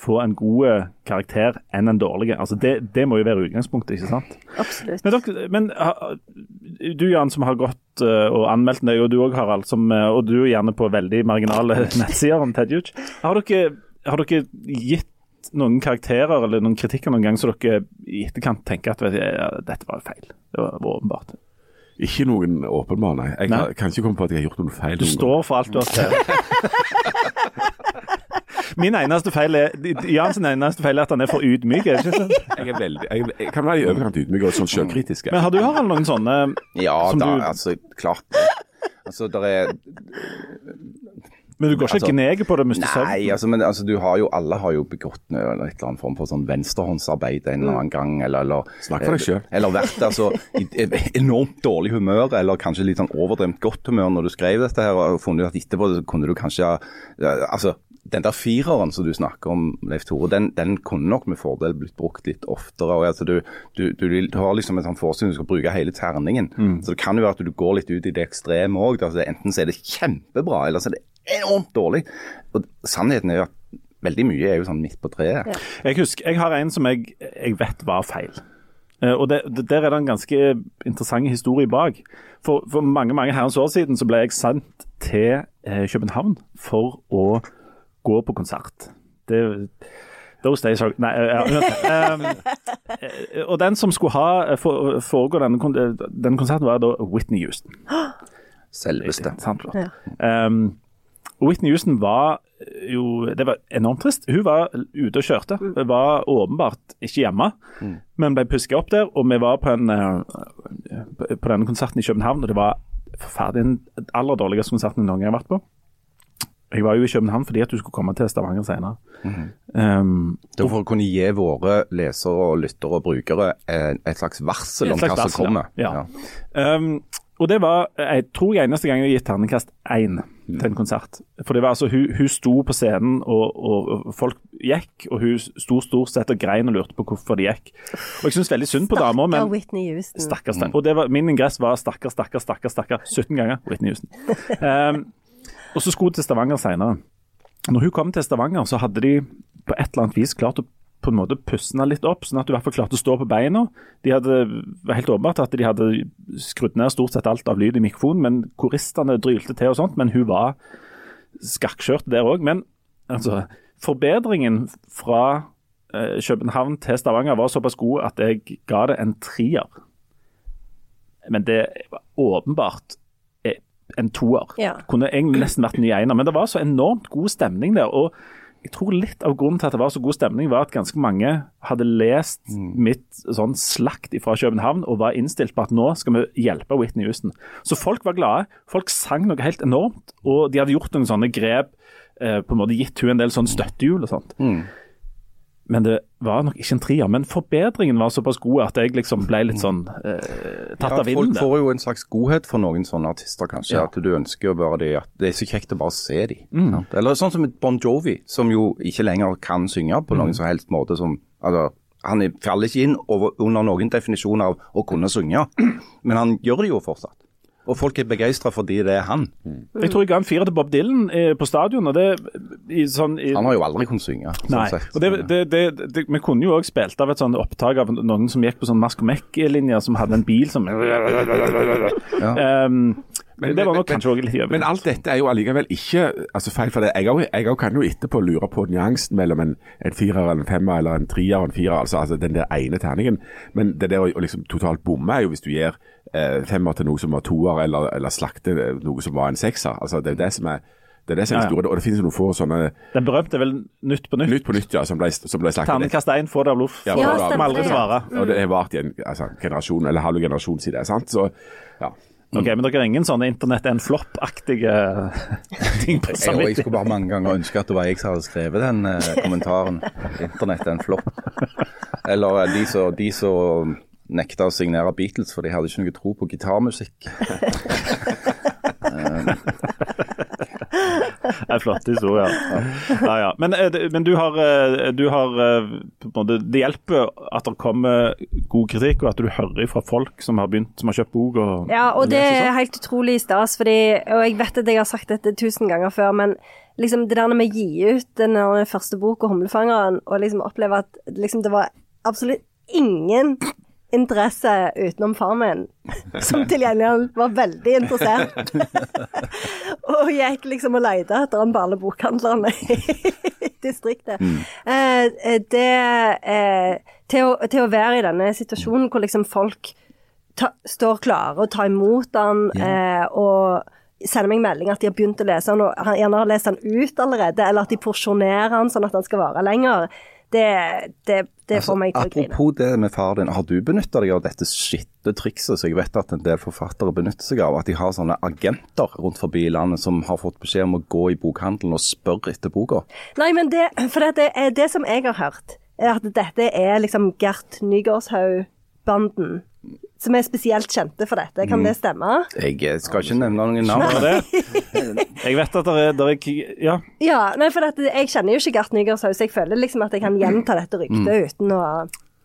få en god eh, karakter enn en dårlig. Altså, det, det må jo være utgangspunktet, ikke sant? Absolutt. Men, dere, men du Jan, som har gått eh, og anmeldt deg, og du òg Harald, som, eh, og du er gjerne på veldig marginale nettsider om Ted Hughes. Har har dere gitt noen karakterer eller noen kritikker noen gang så dere i etterkant tenker at vet dette var feil? Det var åpenbart. Ikke noen åpenbar, nei. Jeg Nei. kan, ikke komme på at jeg har gjort noen feil. Du noen gang. står for alt du har skrevet. Min eneste feil er Jans eneste feil er at han er for ydmyk. Er det ikke sant? Jeg, er veldig, jeg, jeg kan være i overkant ydmyk og sånn selvkritisk. Men har du Harald, noen sånne Ja Som da, du- altså klart det. Altså, der er Men du går ikke Altså, gneg på det miste Nei, søvn? altså, men altså, du har jo, alle har jo begått en eller annen form for sånn venstrehåndsarbeid en eller annen gang, eller, eller Snakk for deg selv. Eller vært altså, i enormt dårlig humør, eller kanskje litt sånn overdremt godt humør når du skrev dette her, og funnet at etterpå så kunne du kanskje Altså, den der fireren som du snakker om, Leif Tore, den, den kunne nok med fordel blitt brukt litt oftere. og altså, du, du, du, du har liksom en sånn forestilling du skal bruke hele terningen. Så det kan jo være at du går litt ut i det ekstreme òg. Altså, enten så er det kjempebra, eller så er det enormt dårlig. Og Sannheten er jo at veldig mye er jo sånn midt på treet. Jeg husker, jeg har en som jeg, jeg vet var feil. Eh, og det, det, Der er det en ganske interessant historie bak. For, for mange mange herrens år siden så ble jeg sendt til eh, København for å gå på konsert. Det, those days are Nei, ja. Um, og den som skulle ha eh, for, foregå denne, denne konserten, var da Whitney Houston. Selveste. Sant, ja. Um, Whitney Houston var jo Det var enormt trist. Hun var ute og kjørte. Var åpenbart ikke hjemme, men ble puska opp der. Og vi var på, en, eh, på denne konserten i København, og det var forferdelig den aller dårligste konserten jeg noen gang har vært på. Jeg var jo i København fordi at du skulle komme til Stavanger senere. um, Det var for å kunne gi våre lesere, og lyttere og brukere eh, et slags varsel om Et slags hva som kommer. ja. Ja. Um, og det var jeg tror jeg eneste gang jeg har gitt terningkast én til en konsert. For det var altså, hun, hun sto på scenen, og, og, og folk gikk, og hun sto stort sett og grein og lurte på hvorfor de gikk. Og jeg syns veldig synd på dama, Stakkar men Whitney Houston. Stakkars, stakkars. Og det var, min ingress var stakkar, stakkar, stakkar, stakkar 17 ganger. Whitney Houston. Um, og så skulle hun til Stavanger senere. Når hun kom til Stavanger, så hadde de på et eller annet vis klart å på en måte pussene litt opp, sånn at du i hvert fall klarte å stå på beina. De hadde, var helt åpenbart at de hadde skrudd ned stort sett alt av lyd i mikrofonen, men koristene drylte til og sånt. Men hun var skakkskjørt der òg. Men altså, forbedringen fra eh, København til Stavanger var såpass god at jeg ga det en trier. Men det var åpenbart eh, en toer. Ja. Kunne egentlig nesten vært en ny ener. Men det var så enormt god stemning der. og jeg tror litt av grunnen til at det var så god stemning, var at ganske mange hadde lest mitt sånn slakt fra København og var innstilt på at nå skal vi hjelpe Whitney Houston. Så folk var glade. Folk sang noe helt enormt, og de hadde gjort noen sånne grep. Eh, på en måte gitt hun en del sånn støttehjul og sånt. Men det var nok ikke en trier. Men forbedringen var såpass god at jeg liksom ble litt sånn eh, tatt Ja, av vinden. folk får jo en slags godhet for noen sånne artister, kanskje. Ja. At du ønsker å være de, at det er så kjekt å bare se de. Mm. Eller sånn som Bon Jovi, som jo ikke lenger kan synge på Mm. noen som helst måte som altså, han er- faller ikke inn over, under noen definisjon av å kunne synge, men han gjør det jo fortsatt. Og folk er begeistra fordi det er han. Jeg tror jeg ga en firer til Bob Dylan eh, på stadion. og det i sånn... I, Han har jo aldri kunnet synge. sånn Nei, sett. og det, det, det, det, Vi kunne jo òg spilt av et sånt opptak av noen som gikk på sånn Mask og Mek-linjer, som hadde en bil som um, Men- Det var nok men- kanskje òg litt i Men alt dette er jo allikevel ikke altså feil for det. Jeg, også- jeg også kan jo etterpå lure på nyansen mellom en, en firer eller en femmer eller en trier og en firer, altså, altså den der ene terningen. Men det der å liksom totalt bomme er jo hvis du gir eh, femmer til noe som var toer, eller, eller slakte noe som var en sekser. Altså, det er det som er det er det som er Ja, ja. store, og det finnes noen få sånne Den berømte er vel Nytt på nytt. Nytt på nytt, ja, som ble, som ble slaktet. Terningkast én, få det av loff. Ja, Ja, stemmer aldri ja. Mm. Og det har vart i en altså, generasjon, eller halv generasjon siden. sant? Så ja. Ok, Men dere har ingen sånne internett er en flopp-aktige ting på Jeg, jeg skulle bare mange ganger ønske at det var jeg som hadde skrevet den eh, kommentaren. Internett er en flopp. Eller eh, de som nekta å signere Beatles, for de hadde ikke noe tro på gitarmusikk. Det er flotte historier. Ja, ja. Men, eh, men du har, eh, du har eh, Det hjelper at det kommer god kritikk, og at du hører fra folk som har begynt, som har kjøpt bok. og Ja, og det er sånn. helt utrolig stas, fordi, og jeg vet at jeg har sagt dette tusen ganger før, men liksom det der med å gi ut den første boka, 'Humlefangeren', og liksom oppleve at liksom det var absolutt ingen interesse utenom far min, som til gjengjeld var veldig interessert. og gikk liksom og leide etter han på alle bokhandlerne i distriktet. Eh, det eh, til, å, til å være i denne situasjonen hvor liksom folk ta, står klare og tar imot den, eh, og sender meg melding at de har begynt å lese han, og han gjerne har lest han ut allerede, eller at de porsjonerer han sånn at han skal vare lenger. Det, det, det får meg til å grine. Altså, Apropos det med faren din, har du benytta deg av dette skitte trikset som jeg vet at en del forfattere benytter seg av? At de har sånne agenter rundt forbi i landet som har fått beskjed om å gå i bokhandelen og spørre etter boka? Nei, men det, for det, er det som jeg har hørt, er at dette er liksom Gert Nygaardshaug-banden, som er spesielt kjente for dette. Kan det stemme? Jeg eh, skal ikke nevne noen navn. Jeg vet at det er, der er Ja. Ja, nei, for dette, jeg kjenner jo ikke Gert Nygaardshaug, så jeg føler liksom at jeg kan gjenta dette ryktet uten å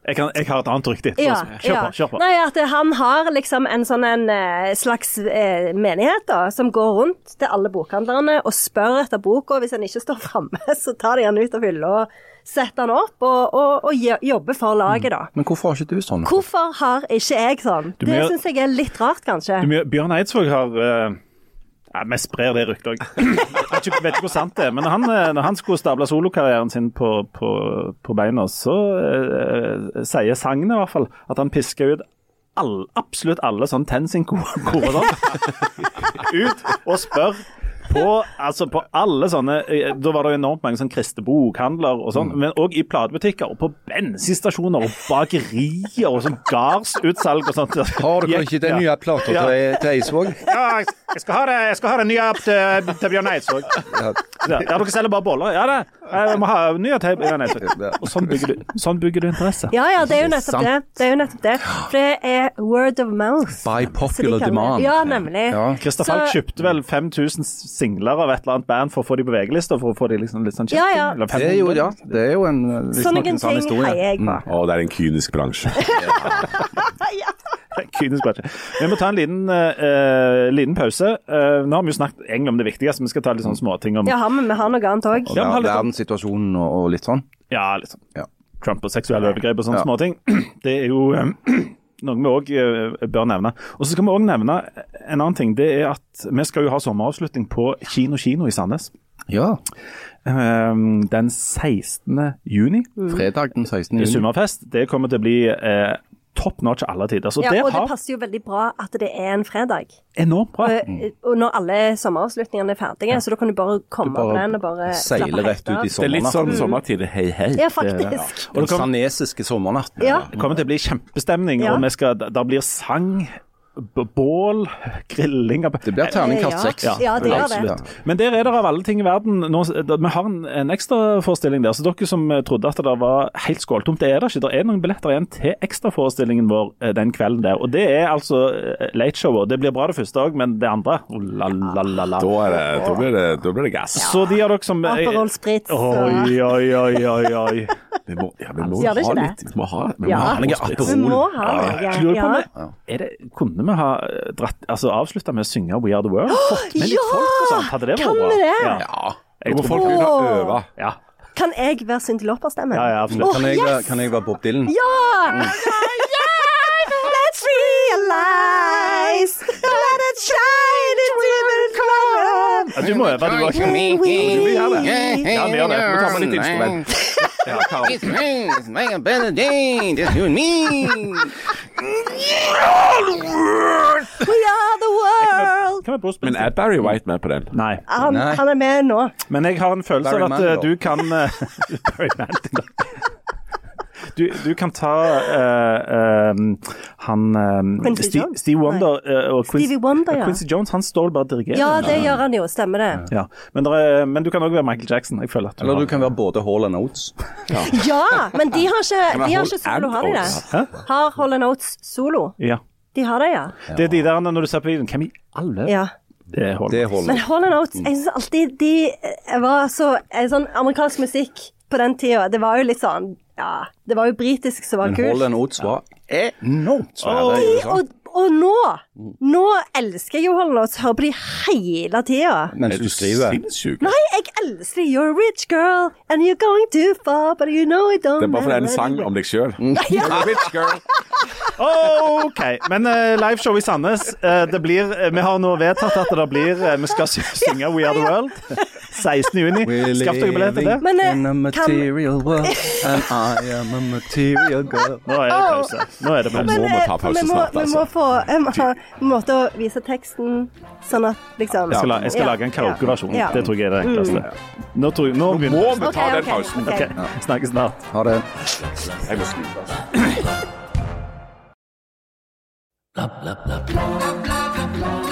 Jeg, kan, jeg har et annet rykte. Ja, Kjør ja. på. kjør på. Nei, at han har liksom en sånn en eh, slags eh, menighet da, som går rundt til alle bokhandlerne og spør etter boka. Hvis han ikke står framme, så tar de han ut av hylla og setter han opp og, og, og jobbe for laget, da. Men hvorfor har ikke du sånn? Hvorfor har ikke jeg sånn? Du Det må- syns jeg er litt rart, kanskje. Du, Bjørn Eidsvåg har uh... ja, Vi sprer det ryktet òg. Vet ikke- hvor sant det er. Men når han, eh, når han skulle stable solokarrieren sin på, på, på beina, så uh, sier sagnet i hvert fall at han pisker ut all, absolutt alle sånn tensing-koder sånn. ut og spør på, altså på alle sånne eh, Da var det enormt mange sånn kristne bokhandler og sånn, men òg i platebutikker og på bensinstasjoner og bakerier og sånn gardsutsalg og sånt. Har dere ikke den nye plata Ja. til, til Eidsvåg? Ja, jeg skal ha det, jeg skal ha det nye app til, til Bjørn Eidsvåg. Ja, ja, dere selger bare boller? Ja da, jeg må ha nye til Bjørn Eidsvåg. Og sånn bygger du, sånn bygger du interesse. Ja, ja, det er jo nettopp det. Det er jo nettopp det. For det er word of mouth. By popular de demand. Ja, nemlig. Ja. Christer Falk kjøpte vel 5000 singler av et eller annet band for å få de på VG-lista, for å få de liksom litt sånn Ja, ja. Det er jo, ja, det er jo en liksom, Sånne visstnok en sann ting historie. heier jeg på. Å, det er en kynisk bransje. Kynisk bransje. Vi må ta en liten, uh, liten pause. Uh, nå har vi jo snakket egentlig om det viktigste, vi skal ta litt sånne småting om Ja, har vi, vi har noe annet òg. Og Ja, litt Verdenssituasjonen og, og litt sånn. Ja, liksom. Ja. Trump og seksuelle overgrep og sånne Ja. småting. Det er jo eh, noe vi òg bør nevne. Og så skal vi òg nevne en annen ting. Det er at vi skal jo ha sommeravslutning på Kino Kino i Sandnes. Ja. Eh, den 16. juni Fredag den 16. i juni. Summerfest. Det kommer til å bli eh, top notch alle tider. Så Ja, det og det passer jo veldig bra at det er en fredag. enormt bra. Og, og når alle sommeravslutningene er ferdige, så da kan du bare komme Du bare på den og bare Seile rett ut i sommernatten. Det er litt sånn mm. sommertid. Hei, hei. Ja, faktisk. Den sanesiske sommernatten. Ja. Det kommer til å bli kjempestemning, Ja. og vi skal, der blir sang, bål, grilling Det blir terningkast Ja. seks. Ja, det gjør det. Men der er det av alle ting i verden nå, Vi har en, en ekstraforestilling der. Så dere som eh, trodde at det var helt skåltomt, det er det ikke. Det er noen billetter igjen til ekstraforestillingen vår eh, den kvelden der. Og det er altså eh, Late Show. og Det blir bra det første òg, men det andre oh, la, la, la, la. Da, er det, da, blir det, da blir det gass. Så de av dere som Aperol Spritz Oi, oi, oi, oi, oi. Vi må, ja, vi må ha litt Vi må ha, vi må Ja. ha Handling litt er sprit. Vi må ha Ja. er det, Kunne vi ha eh, dratt, altså avslutta med å synge We Are The World? Fått med litt Ja! folk og sånt? Hadde det vært bra? vi det? Ja. Ja. Jeg tror folk vil ha øve. ja. Kan jeg være Cyndi Lauper-stemmen? ja, ja, absolutt. Kan jeg, være- kan jeg være Bob Dylan? Ja! Let's realize Let it shine into the crowd Ja, du må øve, du òg. Du vil gjøre det. Ja, vi gjør det. Vi tar med litt instrument. Ja, It's make a better day, just you and me. We are the world Kan vi Bruce Men er Barry White med på den? Nei. han, Nei. han er med nå. Men jeg har en følelse Barry av at eh, Manilow. du kan eh, Barry Manilow. Du, du kan ta uh, um, han um, Quincy Steve, Steve Wonder uh, og Quincy, Stevie Wonder, ja. Quincy Jones han står bare og dirigerer. Ja, det gjør han jo. Stemmer det. Ja. Men, der er, men du kan òg være Michael Jackson. Jeg føler at du Eller har- du kan være både Hall and Oates. Ja, men de har ikke, de har ikke solo, har de det? Har Hall Hold Oates solo? Ja. De har det, ja. Det er de der når du ser på videoen. Hvem i alle ja. Det er Hall Men Hall Oates, jeg syns alltid de eh, var så eh, Sånn amerikansk musikk på den tida, det var jo litt sånn Ja, det var jo britisk som var Men Hall kult. Oates var enormt svære i USA. Og, og nå Nå elsker jeg jo Hall Oats. Hører på de hele tida. Mens du skriver Sinnssyk. Nei, jeg elsker You're a rich girl, and you're going too far, but you know it don't Det er bare fordi det er en sang om deg sjøl. Rich girl. OK. Men uh, liveshow i Sandnes. uh, det blir, eh, vi har nå vedtatt at det blir uh, Vi skal synge We Are The World 16. juni. Skaff dere billett til det. Men, uh, in a kan- material world, and I am a material girl. Nå er det pause. Nå er det Men- pause. må ta pause snart, altså. vi må altså. få en måte å vise teksten sånn at liksom Jeg skal, la, jeg skal Ja. lage en karaokeversjon. Ja. Mm. Det tror jeg er det enkleste. Nå, tror jeg, nå Må vi ta okay, den pausen? ok. Ok, Snakkes snart. Ha det. Jeg må skru.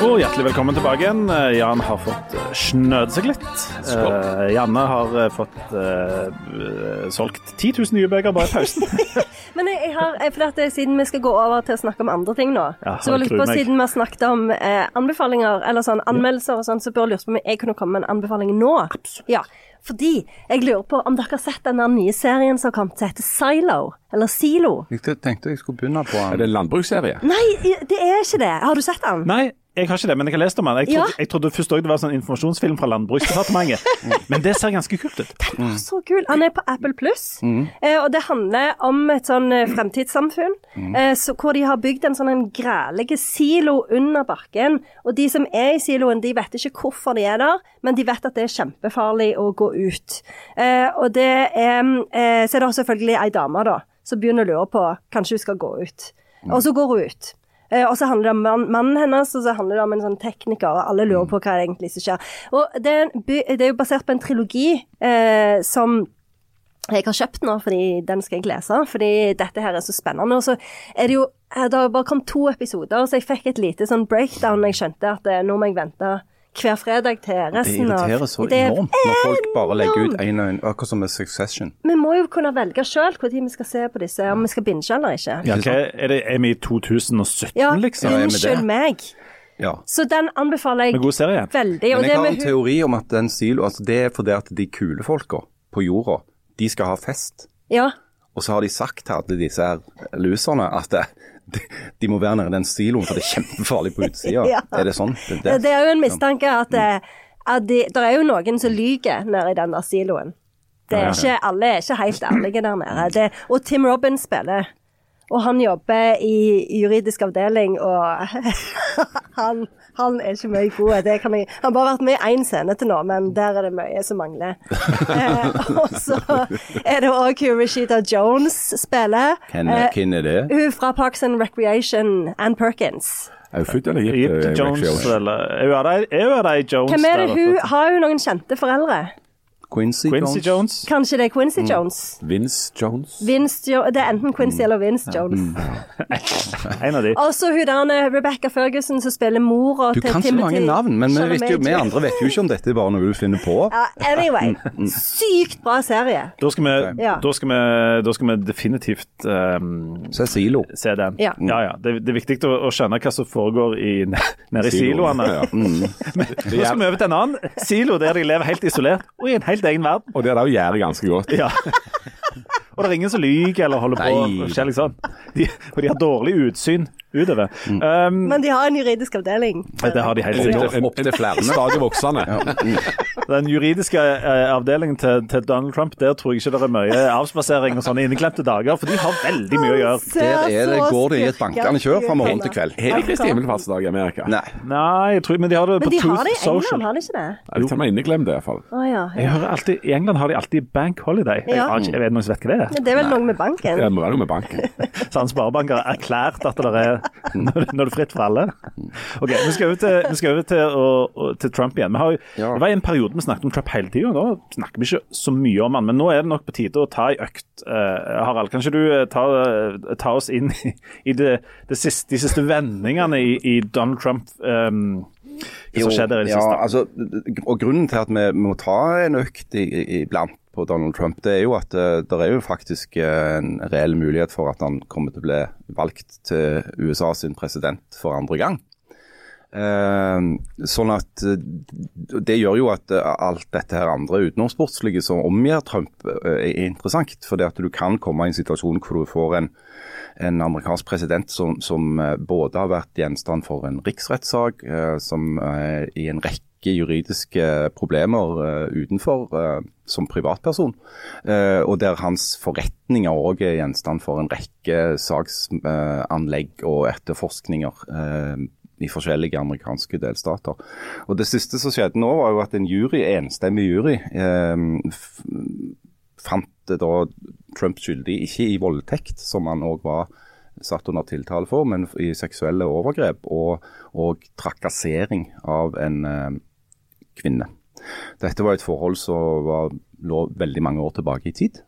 Og hjertelig velkommen tilbake igjen. Eh, Jan har fått snødd seg litt. Eh, Janne har eh, fått eh, eh, solgt 10 000 nye bøker bare i pausen. Men jeg, jeg har, fordi at siden vi skal gå over til å snakke om andre ting nå, Ja, så var jeg lurt på meg. siden vi har snakket om eh, anbefalinger, eller sånn anmeldelser og sånn, så bør jeg lure på om jeg kunne komme med en anbefaling nå. Absolutt. Ja, fordi jeg lurer på om dere har sett den nye serien som har kommet, som heter Silo, eller Silo. Jeg tenkte jeg skulle begynne på Er det en landbruksserie? Nei, det er ikke det. Har du sett den? Nei, jeg har ikke det, men jeg har lest om den. Jeg trodde, Ja. jeg trodde først også det var sånn informasjonsfilm fra Landbruksdepartementet. Men det ser ganske kult ut. Den var så kul. Han er på Apple Pluss, mm. og det handler om et sånn eh, fremtidssamfunn mm. så, hvor de har bygd en sånn en grælig silo under bakken. Og de som er i siloen, de vet ikke hvorfor de er der, men de vet at det er kjempefarlig å gå ut. Eh, og det er eh, Så er det selvfølgelig ei dame, da, som begynner å lure på kanskje hun skal gå ut. Og så går hun ut. Eh, og så handler det om mann, mannen hennes, og så handler det om en sånn tekniker, og alle lurer på hva det egentlig som skjer. Og det er, det er jo basert på en trilogi eh, som jeg har kjøpt nå, fordi den skal jeg lese, fordi dette her er så spennende. Og så er det jo eh, Det har bare kommet to episoder, så jeg fikk et lite sånn breakdown jeg skjønte at eh, nå må jeg vente hver fredag til resten av Det irriterer så Det enormt når folk bare legger ut en én og én, akkurat som med Succession. Vi må jo kunne velge sjøl når vi skal se på disse, om vi skal binge eller ikke. Ja, hva, er, det, er vi i 2017, Ja, liksom? Ja, unnskyld meg. Ja. Så den anbefaler jeg god serie? veldig. Og Men det jeg har med en teori om at den silo, altså det er fordi at de kule folka på jorda, de skal ha fest. Ja. Og så har de sagt til alle disse her loserne at det, de, må være nede i den siloen, for det er kjempefarlig på utsida. Ja. Er det sånn? Det, Det, det er jo en mistanke at, eh, at de, det er jo noen som lyver nede i den der siloen. Det er ikke, alle er ikke helt ærlige der nede. Det, og Tim Robbins spiller. Og han jobber i juridisk avdeling, og han, han er ikke mye god. Det kan jeg, han har bare vært med i én scene til nå, men der er det mye som mangler. eh, og så er det òg hun Rashida Jones spiller. Hvem Eh, hvem er det? hun fra Parks and Recreation, Ann Perkins. Er hun født eller gift? Eh, Jones, eller Er hun av de- er Jones Hvem er det hun? Har hun noen kjente foreldre? Quincy, Quincy Jones? Kanskje det er Quincy Mm. Jones? Vince Jones? Vince jo det er enten Quincy eller Vince Jones. En av de. Og så hun der Rebecca Ferguson som spiller mora Du kan så mange navn, men vi, jo, vi andre vet jo ikke om dette er bare noe du finner på. Ja, anyway. Sykt bra serie. Da skal vi, Ja. da skal vi, da skal vi definitivt um, Så er silo. se den. Ja. ja, ja. Det, det er viktig å, å skjønne hva som foregår i, nede i siloene. Ja. Men nå skal vi over til en annen silo der de lever helt isolert og i en helt egen verden. Og det er da gjør det ganske godt. Ja. og det er ingen som lyver eller holder på. Skjer liksom. De, og de har dårlig utsyn utover. Um, Men de har en juridisk avdeling. det har de helt sikkert. Opp til flere. Stadig voksende. Den juridiske eh, avdelingen til, til Donald Trump, der tror jeg ikke det er mye avspasering og sånne inneklemte dager, for de har veldig mye å gjøre. Der er det, går det i et bankende kjør fra morgen til kveld. Har de Kristi himmelfartsdag i Amerika? Nei. Nei, jeg tror, men de har det på de har Truth det i Social. England, har de ikke det? Ja, de tar meg inneklem det, iallfall. Oh, ja. Jeg hører alltid, I England har de alltid bank holiday. Jeg, Ja. jeg vet noen som vet hva det er. Men Det er vel noe med banken? Det må være noe med banken. Så han sparebanker har erklært at det er Når det er fritt for alle. Ok, Vi skal over til, vi skal over til, å- å- til Trump igjen. Vi har, Ja. Det var en periode vi snakket om Trump hele tida. Nå snakker vi ikke så mye om han, men nå er det nok på tide å ta ei økt. Uh, Harald, ikke du eh, ta, eh, ta oss inn i, i det, det siste, de siste vendingene i, i Donald Trump? Um, hva som skjedde i det ja, siste? altså, og Grunnen til at vi må ta en økt iblant på Donald Trump, det er jo at det er jo faktisk eh, en reell mulighet for at han kommer til å bli valgt til USA sin president for andre gang. Eh, sånn at eh, Det gjør jo at eh, alt dette her andre utenomsportslige som omgir Trump, eh, er interessant. For det at du kan komme i en situasjon hvor du får en, en amerikansk president som, som eh, både har vært gjenstand for en riksrettssak, eh, som i en rekke juridiske problemer eh, utenfor eh, som privatperson, eh, og der hans forretninger òg er gjenstand for en rekke saksanlegg og etterforskninger i forskjellige amerikanske delstater. Og Det siste som skjedde nå, var jo at en jury, enstemmig jury eh, fant da Trump skyldig, ikke i voldtekt, som han òg var satt under tiltale for, men i seksuelle overgrep og, og trakassering av en eh, kvinne. Dette var et forhold som var, lå veldig mange år tilbake i tid.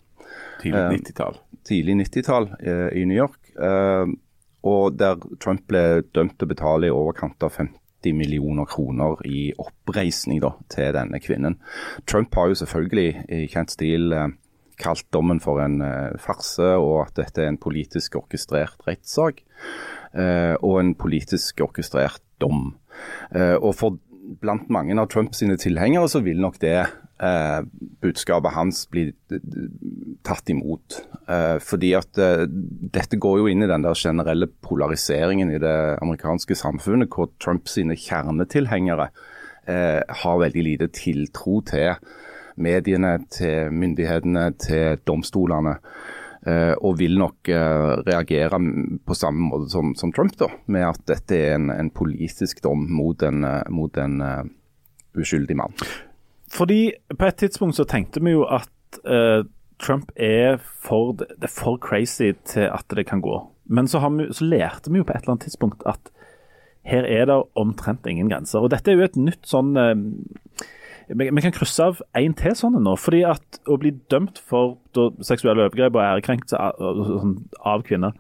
Tidlig Eh, 90-tall. Tidlig 90-tall eh, i New York. Eh, og der Trump ble dømt til å betale i overkant av 50 millioner kroner i oppreisning da, til denne kvinnen. Trump har jo selvfølgelig i kjent stil eh, kalt dommen for en eh, farse, og at dette er en politisk orkestrert rettssak. Eh, og en politisk orkestrert dom. Eh, og for blant mange av Trumps tilhengere så vil nok det eh, budskapet hans bli tatt imot. Eh, fordi at eh, dette går jo inn i den der generelle polariseringen i det amerikanske samfunnet, hvor Trump sine kjernetilhengere eh, har veldig lite tiltro til mediene, til myndighetene, til domstolene. Eh, og vil nok eh, reagere på samme måte som, som Trump, da, med at dette er en, en politisk dom mot en, eh, mot en uh, uskyldig mann. Fordi på et tidspunkt så tenkte vi jo at uh, Trump er for, er for crazy til at det kan gå. Men så, vi, så lærte vi jo på et eller annet tidspunkt at her er det omtrent ingen grenser. Og dette er jo et nytt sånn eh, vi, vi kan krysse av en til sånn nå. fordi at å bli dømt for da, seksuelle overgrep og ærekrenkelse av, av, sånn, av kvinner,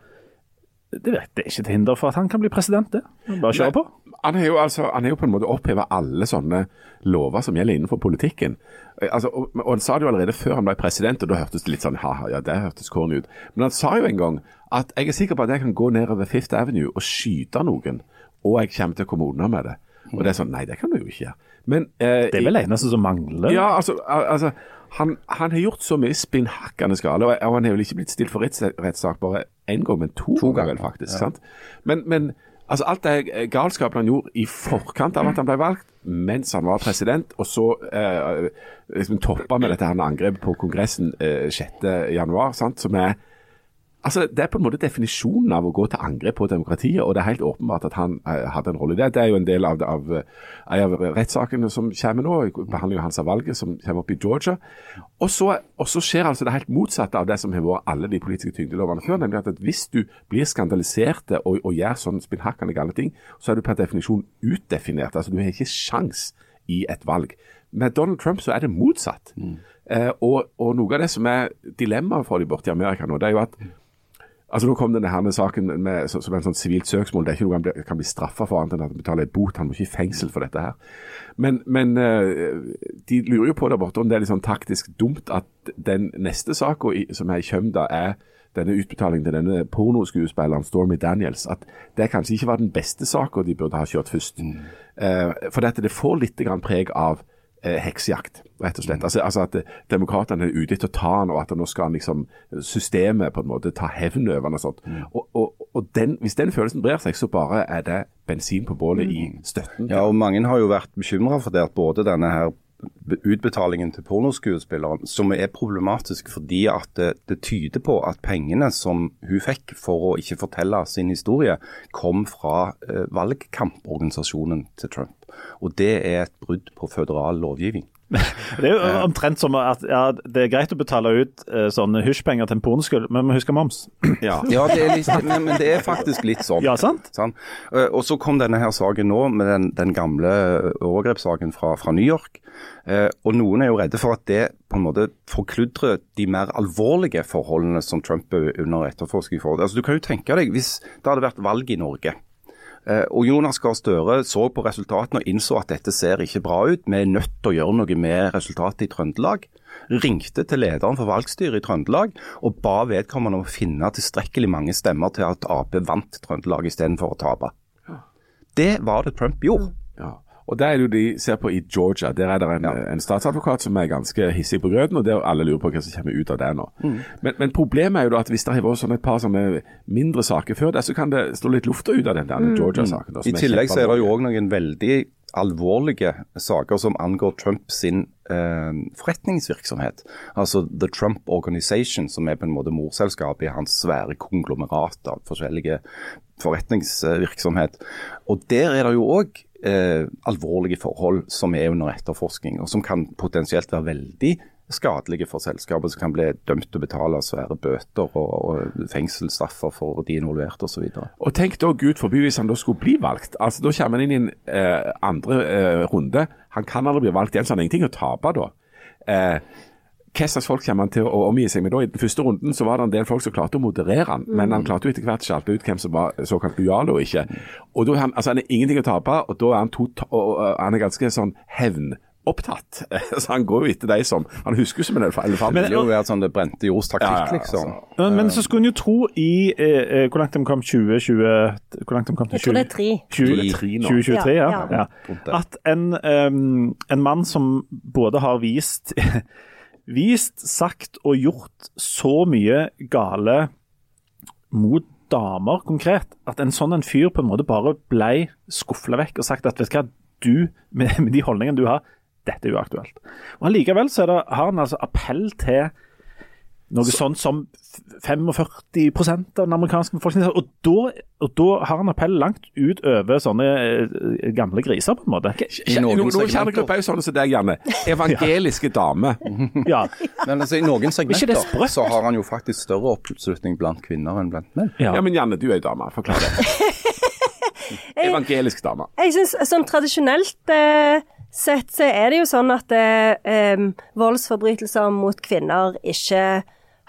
det, vet, det er ikke til hinder for at han kan bli president, det. Bare kjøre på. Han er, jo, altså, han er jo på en måte oppheva alle sånne lover som gjelder innenfor politikken. Eh, Altså, og, og Han sa det jo allerede før han ble president, og da hørtes det litt sånn ha-ha, ja, det hørtes corny ut. Men han sa jo en gang at jeg er sikker på at jeg kan gå nedover Fifth Avenue og skyte noen, og jeg kommer til å komme unna med det. Og det er sånn, nei, det kan du jo ikke gjøre. Men eh, Det er vel eneste som mangler. Ja, altså, altså han, han har gjort så mye spinnhakkende skala, og, og han har vel ikke blitt stilt for rettssak bare én gang, men to, ganger, faktisk. sant? Men, men altså, alt det galskapen han gjorde i forkant av at han ble valgt, mens han var president, og så eh, liksom toppa med dette angrepet på Kongressen eh, 6.1, som er Altså, Det er på en måte definisjonen av å gå til angrep på demokratiet, og det er helt åpenbart at han eh, hadde en rolle i det. Det er jo en del av, av, eh, av rettssakene som kommer nå, behandlingen hans av valget som kommer opp i Georgia. Og så, og så skjer altså det helt motsatte av det som har vært alle de politiske tyngdelovene før, nemlig at, at hvis du blir skandalisert og, og gjør sånn spinnhakkende gale ting, så er du per definisjon utdefinert. Altså Du har ikke sjans i et valg. Med Donald Trump så er det motsatt. Eh, og, og noe av det som er dilemmaet for de borte i Amerika nå, det er jo at Altså Nå kom denne her med saken med, som en sånn sivilt søksmål. Det er ikke noe han blir- kan bli straffa for, annet enn at han betaler et bot. Han må ikke i fengsel for dette her. Men, men eh, de lurer jo på der borte om det er litt sånn taktisk dumt at den neste saka som er i kjøm, da er denne utbetalingen til denne pornoskuespilleren Stormy Daniels, at det kanskje ikke var den beste saka de burde ha kjørt først. Mm. for dette, det får litt preg av eh, heksejakt, rett og slett. Altså, altså at eh, demokratene er ute etter å ta han, og at nå skal han liksom systemet på en måte ta hevn over han og sånt. Og, og, og den, hvis den følelsen brer seg, så bare er det bensin på bålet i støtten. Ja, og mange har jo vært bekymra for det at både denne her utbetalingen til pornoskuespilleren, som er problematisk fordi at det, det, tyder på at pengene som hun fikk for å ikke fortelle sin historie, kom fra eh, valgkamporganisasjonen til Trump. Og det er et brudd på føderal lovgivning. Det er jo omtrent som at ja, det er greit å betale ut uh, sånne hysjpenger til en pornoskole, men vi husker moms. Ja, ja det litt, men, men, det er faktisk litt sånn. Ja, sant? sånn. Uh, og så kom denne her saken nå, med den, den gamle overgrepssaken fra, fra New York. Uh, og noen er jo redde for at det på en måte forkludrer de mer alvorlige forholdene som Trump er under etterforskning for. Altså, du kan jo tenke deg, hvis det hadde vært valg i Norge Eh, og Jonas Gahr Støre så på resultatene og innså at dette ser ikke bra ut. Vi er nødt til å gjøre noe med resultatet i Trøndelag. Ringte til lederen for valgstyret i Trøndelag og ba vedkommende om å finne tilstrekkelig mange stemmer til at Ap vant Trøndelag istedenfor å tape. Det var det Trump gjorde. Og Der er det jo de ser på i Georgia. Der er det en, ja. en statsadvokat som er ganske hissig på grøten, og der alle lurer på hva som kommer ut av det nå. Mm. Men, men, problemet er jo da at hvis det har vært sånn et par sånne mindre saker før det, så kan det stå litt lufta ut av den der mm. Georgia-saken. I tillegg så er det jo òg noen veldig alvorlige saker som angår Trump sin eh, forretningsvirksomhet. Altså The Trump Organization, som er på en måte morselskapet i hans svære konglomerat av forskjellige forretningsvirksomhet. Og Der er det jo òg eh, alvorlige forhold som er under etterforskning, og som kan potensielt være veldig skadelige for selskapet, som kan bli dømt til å betale svære bøter og, og fengselsstraffer for de involverte osv. Og, og tenk da Gud forby hvis han da skulle bli valgt. Altså Da kommer han inn i en eh, andre eh, runde. Han kan aldri bli valgt igjen, så han har ingenting å tape da. Eh, hva slags folk kommer han til å omgi seg med da? I den første runden så var det en del folk som klarte å moderere han, mm. men han klarte jo etter hvert å skjalte ut hvem som var såkalt lojal og ikke. Og da er han, altså han er ingenting å tape, og da er han, to, og, han er ganske sånn hevn opptatt. Så han går jo etter de som Han husker jo som en elefant. Men, det vil jo være sånn det brente jords taktikk, ja, ja, liksom. Altså. Men, men, så skulle en jo tro i eh, eh Hvor langt de kom 2020 Hvor langt de kom til 20, Jeg tror det er tre. 20, 2023, ja. ja. At en, um, en mann som både har vist vist, sagt og gjort så mye gale mot damer konkret, at en sånn en fyr på en måte bare ble skufla vekk og sagt at vet du hva, du, med, de holdningene du har, dette er uaktuelt. Og Allikevel så det, har han altså appell til noe så, sånt som 45 av den amerikanske befolkningen. Og da, og da har han appell langt ut over sånne eh, gamle griser, på en måte. Noen kjernegruppe er jo sånne som deg, Janne. Evangeliske dame. ja. Men altså, i noen segmenter så har han jo faktisk større oppslutning blant kvinner enn blant menn. Ja, ja men Janne, du er ei dame. Forklar det. Evangelisk dame. Jeg synes, sånn tradisjonelt eh, sett så er det jo sånn at eh, voldsforbrytelser mot kvinner ikke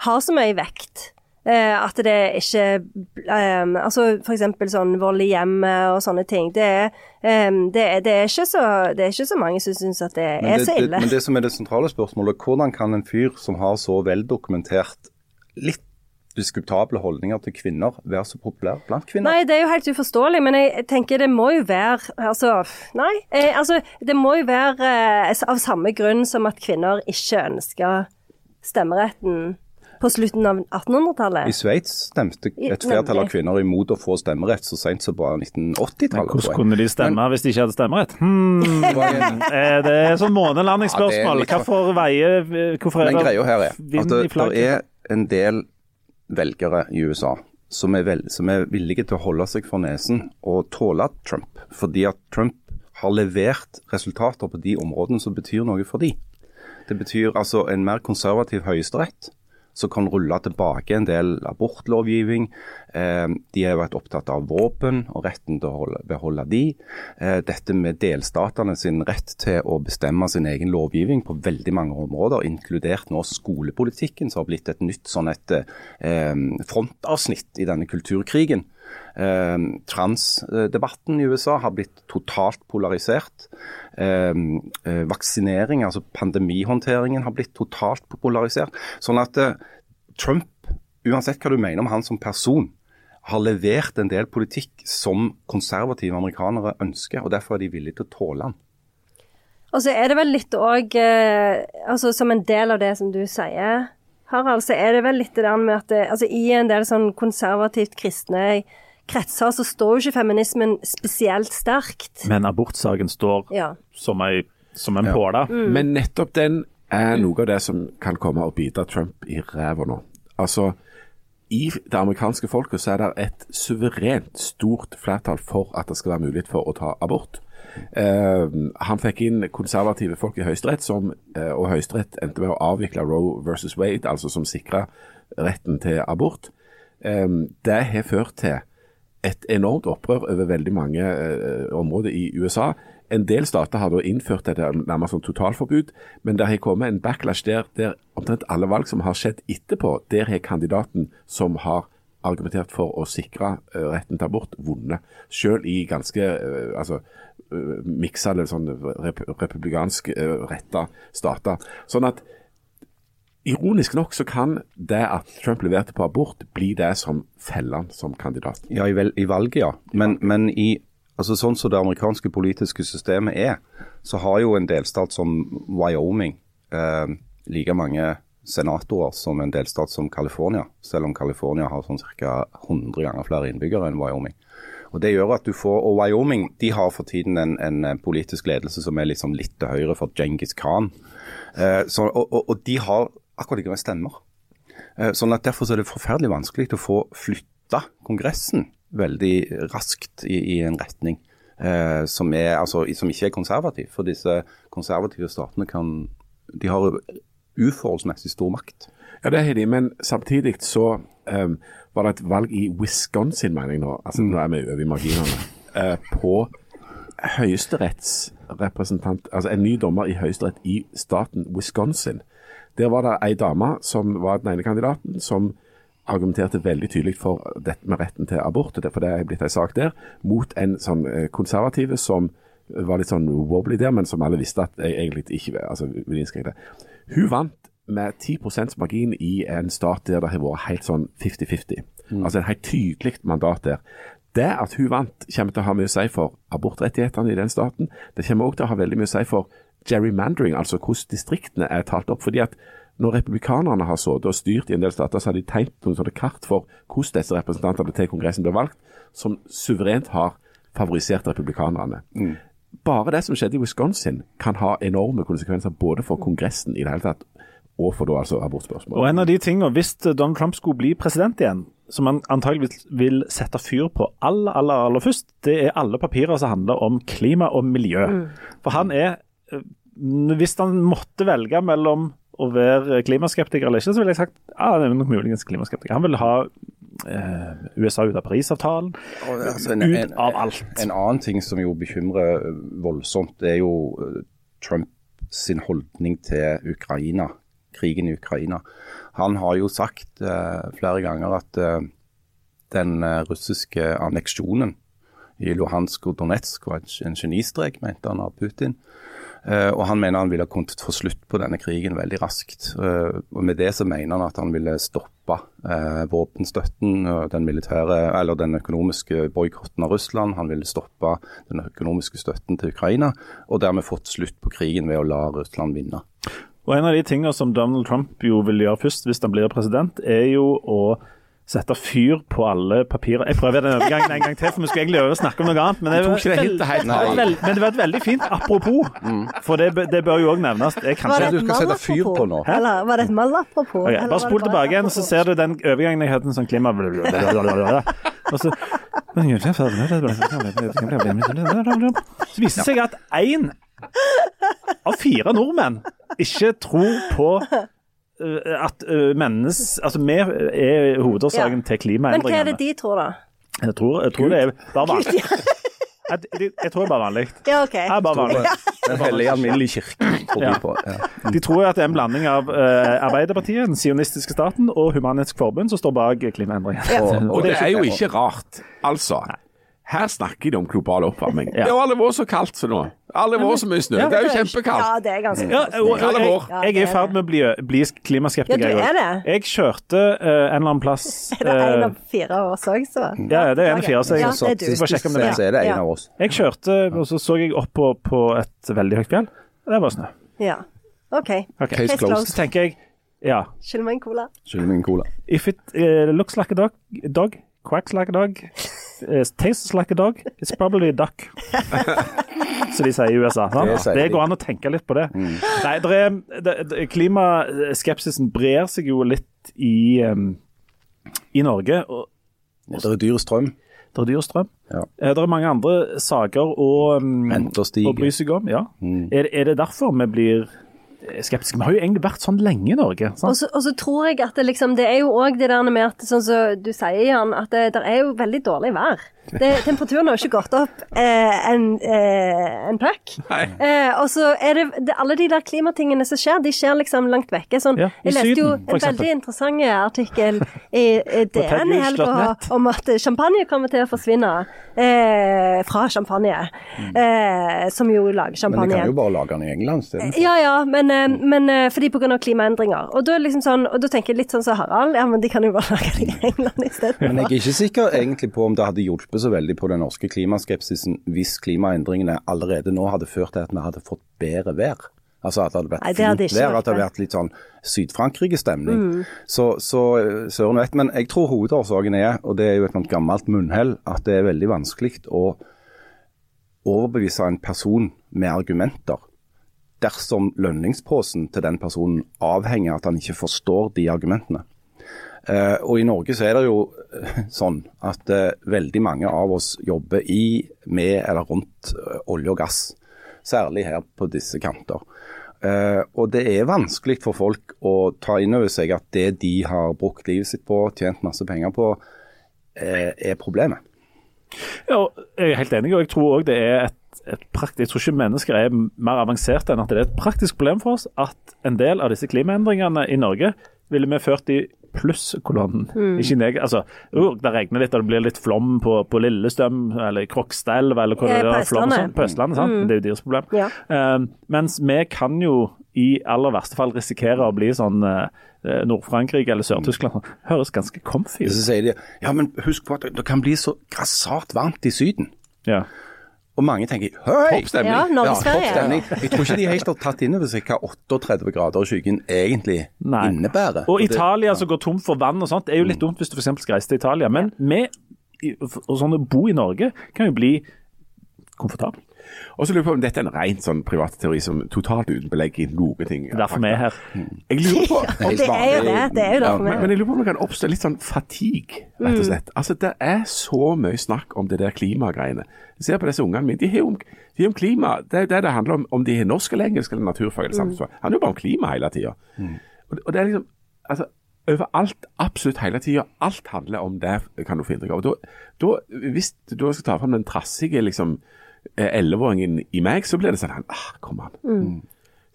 har så mye vekt. Eh, at det ikke eh, Altså f.eks. sånn vold i hjemmet og sånne ting. Det er, eh, det, det, er så, det er, ikke så, mange som syns at det, det, er så ille. men det som er det sentrale spørsmålet, hvordan kan en fyr som har så veldokumentert litt diskutable holdninger til kvinner være så populær blant kvinner? Nei, det er jo helt uforståelig, men jeg tenker det må jo være Altså, nei. Eh, altså, det må jo være eh, av samme grunn som at kvinner ikke ønsker stemmeretten på slutten av 1800-tallet. I Sveits stemte et flertall av kvinner imot å få stemmerett så sent som på 1980-tallet. Hvordan kunne de stemme Men, hvis de ikke hadde stemmerett? Hmm. det er sånn månelandingsspørsmål. Ja, Hvorfor veier Hvorfor er det greia her er at det, det er en del velgere i USA som er, vel, som er villige til å holde seg for nesen og tåle Trump. Fordi at Trump har levert resultater på de områdene som betyr noe for de. Det betyr altså en mer konservativ høyesterett som kan rulle tilbake en del abortlovgivning. Eh, de har vært opptatt av våpen og retten til å holde, beholde de. Eh, dette med delstatene sin rett til å bestemme sin egen lovgivning på veldig mange områder, inkludert nå skolepolitikken, som har blitt et nytt sånn et, eh, frontavsnitt i denne kulturkrigen. Eh, transdebatten i USA har blitt totalt polarisert. Eh, eh, vaksinering, altså pandemihåndteringen, har blitt totalt polarisert. Sånn at eh, Trump, uansett hva du mener om han som person, har levert en del politikk som konservative amerikanere ønsker, og derfor er de villige til å tåle han. Og så er det vel litt òg eh, Altså som en del av det som du sier, Harald, så er det vel litt det der med at det, altså i en del sånn konservativt kristne kretser så står jo ikke feminismen spesielt sterkt. Men abortsaken står Ja. som, ei, som en Ja. påle. Men nettopp den er noe av det som kan komme og bite Trump i ræva nå. Altså, i det amerikanske folket så er det et suverent stort flertall for at det skal være mulighet for å ta abort. Eh, han fikk inn konservative folk i Høyesterett, som, eh, og Høyesterett endte med å avvikle Roe versus Wade, altså som sikra retten til abort. Eh, det har ført til et enormt opprør over veldig mange eh, områder i USA. En del stater har da innført et nærmest sånn totalforbud, men det har kommet en backlash der, der omtrent alle valg som har skjedd etterpå, der har kandidaten som har argumentert for å sikre eh, retten til abort, vunnet. Selv i ganske eh, altså, uh, miksa eller sånn rep republikansk uh, retta stater. Sånn at Ironisk nok så kan det at Trump leverte på abort, bli det som feller han som kandidat. Ja, i, vel, i valget, ja. Men, men i altså sånn som det amerikanske politiske systemet er, så har jo en delstat som Wyoming eh, like mange senatorer som en delstat som California, selv om California har sånn ca. 100 ganger flere innbyggere enn Wyoming. Og det gjør at du får, og Wyoming de har for tiden en, en politisk ledelse som er liksom litt til høyre for Genghis Khan. Eh, så, og, og, og de har akkurat ikke stemmer. Eh, Sånn at Derfor er det forferdelig vanskelig å få flytta Kongressen veldig raskt i, i en retning eh, som, er, altså, som ikke er konservativ. For disse konservative statene kan de har uforholdsmessig stor makt. Ja, det har de, men samtidig så ehm, var det et valg i Wisconsin, mener jeg nå, altså nå er vi over i marginene, eh, på høyesterettsrepresentant, altså en ny dommer i høyesterett i staten Wisconsin. Der var det ei dame som var den ene kandidaten, som argumenterte veldig tydelig for dette med retten til abort, for det er blitt ei sak der, mot en sånn eh, konservative som var litt sånn wobbly der, men som alle visste at jeg egentlig ikke altså, ville innskrenke det. Hun vant med 10% margin i en stat der det har vært helt sånn 50-50. Altså en helt tydelig mandat der. Det at hun vant, kommer til å ha mye å si for abortrettighetene i den staten. Det kommer også til å ha veldig mye å si for gerrymandering, altså hvordan distriktene er talt opp. fordi at når republikanerne har sittet og styrt i en del stater, så har de tegnet noen sånne kart for hvordan disse representantene til Kongressen blir valgt, som suverent har favorisert republikanerne. Bare det som skjedde i Wisconsin kan ha enorme konsekvenser både for Kongressen i det hele tatt, og for da altså abortspørsmål. Og en av de tingene, Hvis Donald Trump skulle bli president igjen, som han antageligvis vil sette fyr på aller, aller, aller først, det er alle papirer som handler om klima og miljø. For han er eh, Hvis han måtte velge mellom å være klimaskeptiker eller ikke, så ville jeg sagt ja, det er nok muligens klimaskeptiker. Han vil ha eh, USA ut av Parisavtalen, Altså, en, ut av alt. en annen ting som jo bekymrer eh, voldsomt, det er jo eh, Trump sin holdning til Ukraina, krigen i Ukraina. Han har jo sagt eh, flere ganger at eh, den eh, russiske anneksjonen i Luhansk og Donetsk var en, en genistrek, mente han av Putin. Eh, og Han mener han ville kunnet få slutt på denne krigen veldig raskt. Eh, og Med det så mener han at han ville stoppe eh, våpenstøtten, den eller den økonomiske boikotten av Russland. Han ville stoppe den økonomiske støtten til Ukraina, og dermed fått slutt på krigen ved å la Russland vinne. Og En av de tingene som Donald Trump jo vil gjøre først hvis han blir president, er jo å sette fyr på alle papirer. Jeg prøver den overgangen en gang til, for vi skulle egentlig over snakke om noe annet. Men det, var, det helt, var veld- men det var et veldig fint apropos, for det, det bør jo òg nevnes. Jeg Var kanskje det du et skal sette fyr på nå. malapropos? Eller var det et malapropos? Okay, Bare spol tilbake igjen, så ser du den overgangen jeg hadde en sånn klima... Og så Så viser det seg at én av fire nordmenn ikke tror på at eh, mennes... Altså, vi er hovedårsaken til klimaendringene. Men hva er det de tror, da? Jeg tror, jeg tror det er bare vanlig. Jeg, jeg, jeg tror det er bare vanlig. Ja, OK. Det er bare vanlig. Den hellige alminnelige kirke, tror Ja. de på. Ja. De tror at det er en blanding av eh, Arbeiderpartiet, den sionistiske staten og Human-Etisk Forbund som står bak klimaendringene. Og- Og det er jo ikke rart. Altså, her snakker de om global oppvarming. Ja. Det har aldri vært så kaldt som nå. Aldri vært så mye snø. Det er jo Ja, kjempekaldt. det er ganske Ja, og, og, jeg, jeg er i ferd med å bli, bli klimaskeptiker. Ja, du jeg er det. Jeg kjørte uh, en eller annen plass Er det en eh, av fire års òg, så? Ja, det er en av fire, så jeg- Ja, det er du. Bare sjekke om det er så er det en av oss. Jeg kjørte, og så så jeg opp på, på et veldig høyt fjell. Det var snø. Ja. OK. okay. Case closed. Så tenker jeg ja, Skyld meg en cola. Skyld meg en cola. if it uh, looks like a dog, dog quacks like a dog, eh, tastes like a dog, it's probably a duck. Som de sier i USA. Det Det, sier går an å tenke litt på det. Nei, der er, det, det, Klimaskepsisen brer seg jo litt i, um, i Norge. og Det er dyr strøm. Det er dyr strøm. Ja. Eh, Det er mange andre saker å, um, å bry seg om. Ja. Er, er det derfor vi blir skeptiske? Vi har jo egentlig vært sånn lenge i Norge. Og så, og så tror jeg at det liksom Det er jo òg det der med at sånn som du sier, Jan, at det, det er jo veldig dårlig vær. Det, temperaturen har jo ikke gått opp eh, en, eh, en puck. Eh, og så er det, det Alle de der klimatingene som skjer, de skjer liksom langt vekke. Sånn, Ja, jeg leste jo Syden, en veldig interessant artikkel i, i DN i helga om at champagne kommer til å forsvinne eh, fra champagne. Eh, som jo lager Men de kan jo bare lage den i England isteden. Ja, ja, men, eh, men eh, fordi pga. klimaendringer. Og da, er liksom sånn, og da tenker jeg litt sånn som Harald, ja, men de kan jo bare lage den i England isteden. Men jeg er ikke sikker egentlig på om det hadde hjulpet så veldig på den norske klimaskepsisen hvis klimaendringene allerede nå hadde ført til at vi hadde fått bedre vær. Altså at det hadde vært Nei, det hadde fint vær, at det hadde vært litt sånn Syd-Frankrike-stemning. Så, så eh, søren vet. Men jeg tror hovedårsaken er, og det er jo et gammelt munnhell, at det er veldig vanskelig å overbevise en person med argumenter dersom lønningsposen til den personen avhenger av at han ikke forstår de argumentene. Eh, og I Norge så er det jo eh, sånn at eh, veldig mange av oss jobber i, med eller rundt olje og gass. Særlig her på disse kanter. Og det er vanskelig for folk å ta inn over seg at det de har brukt livet sitt på, tjent masse penger på, er problemet. Ja, jeg er helt enig, og jeg tror òg det er et praktisk Jeg tror ikke mennesker er mer avanserte enn at det er et praktisk problem for oss at en del av disse klimaendringene i Norge ville vi ført i plusskolonnen. Ikke neg altså, uh, det regner litt og det blir litt flom på, på Lillestøm eller i Krokstadelv eller hvor det er flom og sånt. sånn. På Østlandet, sant? Mm. det er jo deres problem. Ja. Uh, mens vi kan jo i aller verste fall risikere å bli sånn uh, Nord-Frankrike eller Sør-Tyskland. Høres ganske comfy ut. Så sier de ja, men husk på at det kan bli så grassat varmt i Syden. Ja. Og mange tenker høy! Topp stemning. Ja, Norgesferie. topp stemning. Jeg tror ikke de helt har tatt inn over seg hva 38 grader i skyggen egentlig Nei. innebærer. Og det- Italia som går tom for vann og sånt, det er jo litt dumt hvis du f.eks. skal reise til Italia. Men vi, og sånn å bo i Norge, kan jo bli komfortabel. Og så lurer jeg på om dette er en rent sånn privat teori som totalt uten belegg i noen ting. Det er derfor vi er her. Jeg lurer på Og det er jo det. Det er jo derfor men, jeg lurer på om det kan oppstå litt sånn fatigue, rett og slett. Altså, Det er så mye snakk om det der klimagreiene. Jeg ser på disse ungene mine. De har jo om, de har om klima. Det er det det handler om, om de har norsk eller engelsk eller naturfag eller samfunnsfag. Det handler jo bare om klima hele tida. Og, og det er liksom altså, Overalt, absolutt hele tida. Alt handler om det, kan du få inntrykk av. Da, da, hvis du skal ta fram den trassige liksom elleveåringen i meg, så blir det sånn ah, Kom an.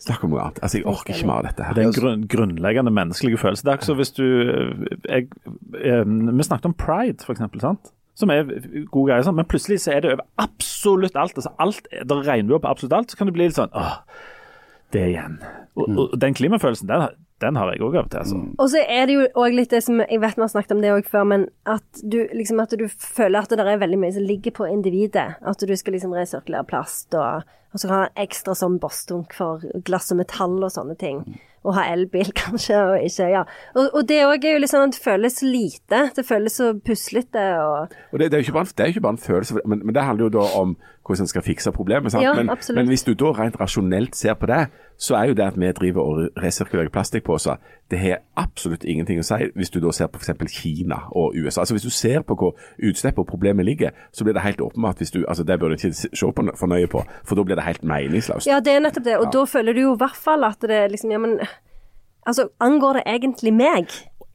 Snakk om noe annet. Altså, Jeg orker ikke mer av dette her. Det er en grunn, grunnleggende menneskelig følelse. Det er ikke så hvis du jeg, eh, Vi snakket om pride, f.eks. sant? Som er gode greier, sånn. men plutselig så er det over absolutt alt. altså alt, Da regner regnbue opp absolutt alt, så kan det bli litt sånn åh, det igjen. Og, og den klimafølelsen, den, den har jeg òg av og til. altså. Og så er det jo òg litt det som Jeg vet vi har snakket om det òg før, men at du liksom at du føler at det er veldig mye som ligger på individet. At du skal liksom resirkulere plast, og, og så ha ekstra sånn bossdunk for glass og metall og sånne ting. Og ha elbil, kanskje, og ikke Ja. Og, og det òg er jo litt sånn at det føles lite. Det føles så puslete og Og det, det, er jo ikke bare, det ikke bare en følelse, men, men det handler jo da om hvordan en skal fikse problemet. Sant? Ja, men, men hvis du da rent rasjonelt ser på det, så er jo det at vi driver og resirkulerer plastikkposer, det har absolutt ingenting å si hvis du da ser på f.eks. Kina og USA. Altså Hvis du ser på hvor utslipp og problemet ligger, så blir det helt åpenbart hvis du altså Det bør du ikke se for nøye på, for da blir det helt meningsløst. Ja, det er nettopp det. Og da føler du jo i hvert fall at det liksom Ja, men Altså, angår det egentlig meg?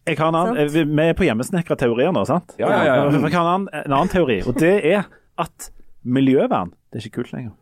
Jeg har en annen, eh, vi vi er på hjemmesnekra teorier nå, sant? Ja, ja, ja, ja. Jeg har en annen, en annen teori, og det er at miljøvern det er ikke kult lenger.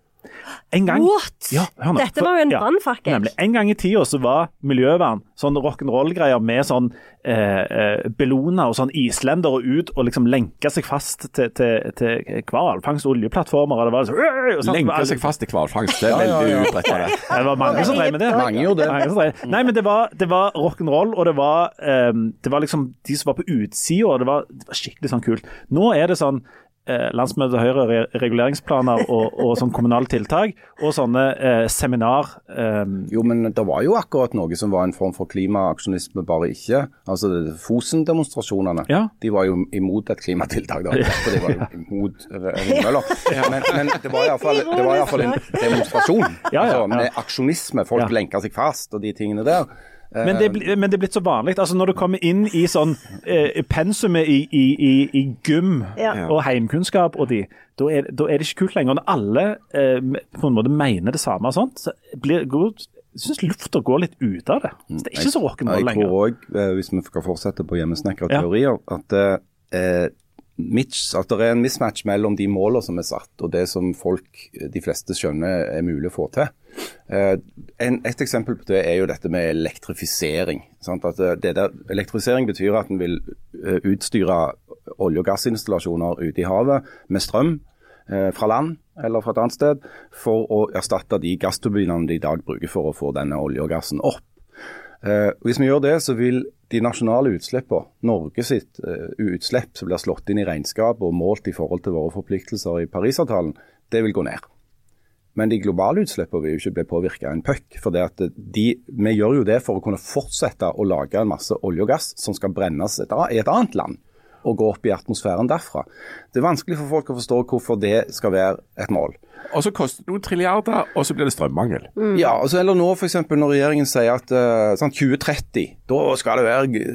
En gang, What?! Ja, hør nå. Dette var jo en Ja, brannfakkel. Nemlig. En gang i tida så var miljøvern sånn rock'n'roll-greier med sånn eh, eh, og sånn islendere ut og liksom lenke seg fast til, til, til hvalfangst- og oljeplattformer. Og det var sånn, «Øh!» og. Lenke seg fast til hvalfangst, det er Ja, ja, veldig ja. utbredt. på det. Ja, Det var mange som drev med det. Mange gjorde det. Mange som drev. Nei, men det var, det var rock'n'roll, og det var, ehm, det var liksom de som var på utsida, og det var, det var skikkelig sånn kult. Nå er det sånn eh, landsmøte Høyre, re reguleringsplaner og, og sånn kommunale tiltak, og sånne eh, seminar. Eh, Jo, men det var jo akkurat noe som var en form for klimaaksjonisme, bare ikke. Altså Fosen-demonstrasjonene. Ja. De var jo imot et klimatiltak, da. For de var jo imot eh, vindmøller. Men, men det var iallfall en demonstrasjon. Ja, ja, altså, med aksjonisme. Folk Ja. lenka seg fast og de tingene der. Men, det, er men det er blitt så vanlig. altså Når du kommer inn i sånn eh, pensumet i, i, i, i gym Ja. og heimkunnskap og de, da er, da er det ikke kult lenger. Når alle eh, på en måte mener det samme og sånt, så blir går, jeg syns lufta går litt ut av det. Så det er ikke så rock'n'roll Jeg lenger. tror òg, hvis vi skal fortsette på hjemmesnekra teorier, at eh, mitch, at det er en mismatch mellom de målene som er satt, og det som folk, de fleste skjønner er mulig å få til. Eh, et eksempel på det er jo dette med elektrifisering. Eh, der, elektrifisering betyr at en vil eh, utstyre olje- og gassinstallasjoner ute i havet med strøm fra land eller fra et annet sted, for å erstatte de gassturbinene de i dag bruker for å få denne olje og gassen opp. Hvis vi gjør det, så vil de nasjonale utslippene, Norge sitt eh, utslipp som blir slått inn i regnskap og målt i forhold til våre forpliktelser i Parisavtalen, det vil gå ned. Men de globale utslippene vil jo ikke bli påvirka en puck. For de, vi gjør jo det for å kunne fortsette å lage en masse olje og gass som skal brennes i et annet land og gå opp i atmosfæren derfra. Det er vanskelig for folk å forstå hvorfor det skal være et mål. Og så koster det noen trilliarder, og så blir det strømmangel. Ja, altså, eller nå f.eks. når regjeringen sier at uh, sånn 2030, da skal det være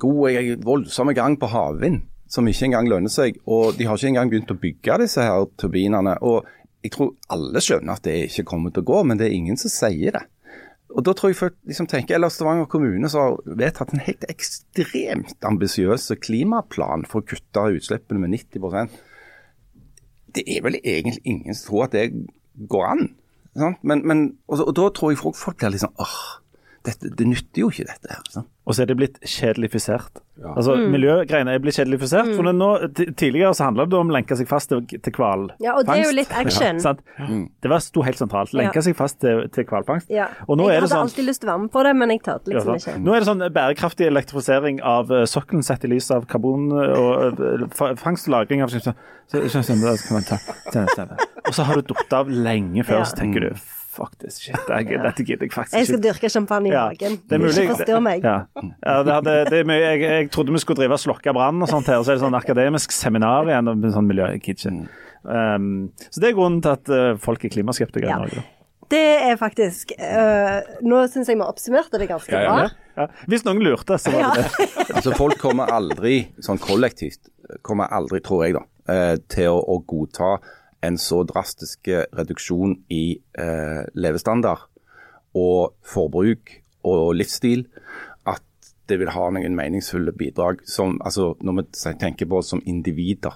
god god, voldsomme gang på havvind, som ikke engang lønner seg. Og de har ikke engang begynt å bygge disse her turbinene. Og jeg tror alle skjønner at det ikke kommer til å gå, men det er ingen som sier det. Og da tror jeg folk liksom tenker, eller Stavanger kommune som har vedtatt en helt ekstremt ambisiøs klimaplan for å kutte utslippene med 90% det er vel egentlig ingen som tror at det går an. Sant? Men, men, og, og da tror jeg folk, folk blir litt sånn åh, dette, det nytter jo ikke dette her. Sant? Og så er det blitt kjedelifisert. Altså, Miljøgreiene er blitt kjedelifisert. For nå, Tidligere så handla det om å lenke seg fast til, til hvalfangst. Ja, og det er jo litt action. sant? Det var, sto helt sentralt. Lenke Ja. seg fast til, til hvalfangst. Ja. Jeg er det hadde sånn alltid lyst til å være med på det, men jeg Ja, liksom ikke. Nå er det sånn bærekraftig elektrifisering av eh, sokkelen sett i lys av karbon og eh, fangst og lagring av så, så, så, så. Og så har du datt av lenge før, Ja. så tenker du faktisk shit, jeg, dette gidder jeg faktisk ikke. Jeg skal dyrke champagne i Ja, magen. det er mulig. Ikke forstyrr meg. Ja. Ja, det hadde, det er mye, jeg, jeg trodde vi skulle drive og slokke brann og sånt her, og så er det sånn akademisk seminar igjen om sånn miljø. Jeg gidder ikke. Um, så det er grunnen til at eh, folk er klimaskeptikere Ja. i Norge. Det er faktisk uh, Nå syns jeg vi oppsummerte det ganske Ja, ja, bra. Ja. Hvis noen lurte, så var det det. Altså Folk kommer aldri, sånn kollektivt, kommer aldri, tror jeg da, eh, til å, å godta en så drastisk eh, reduksjon i eh, levestandard og forbruk og livsstil at det vil ha noen meningsfulle bidrag som, altså når vi tenker på oss som individer.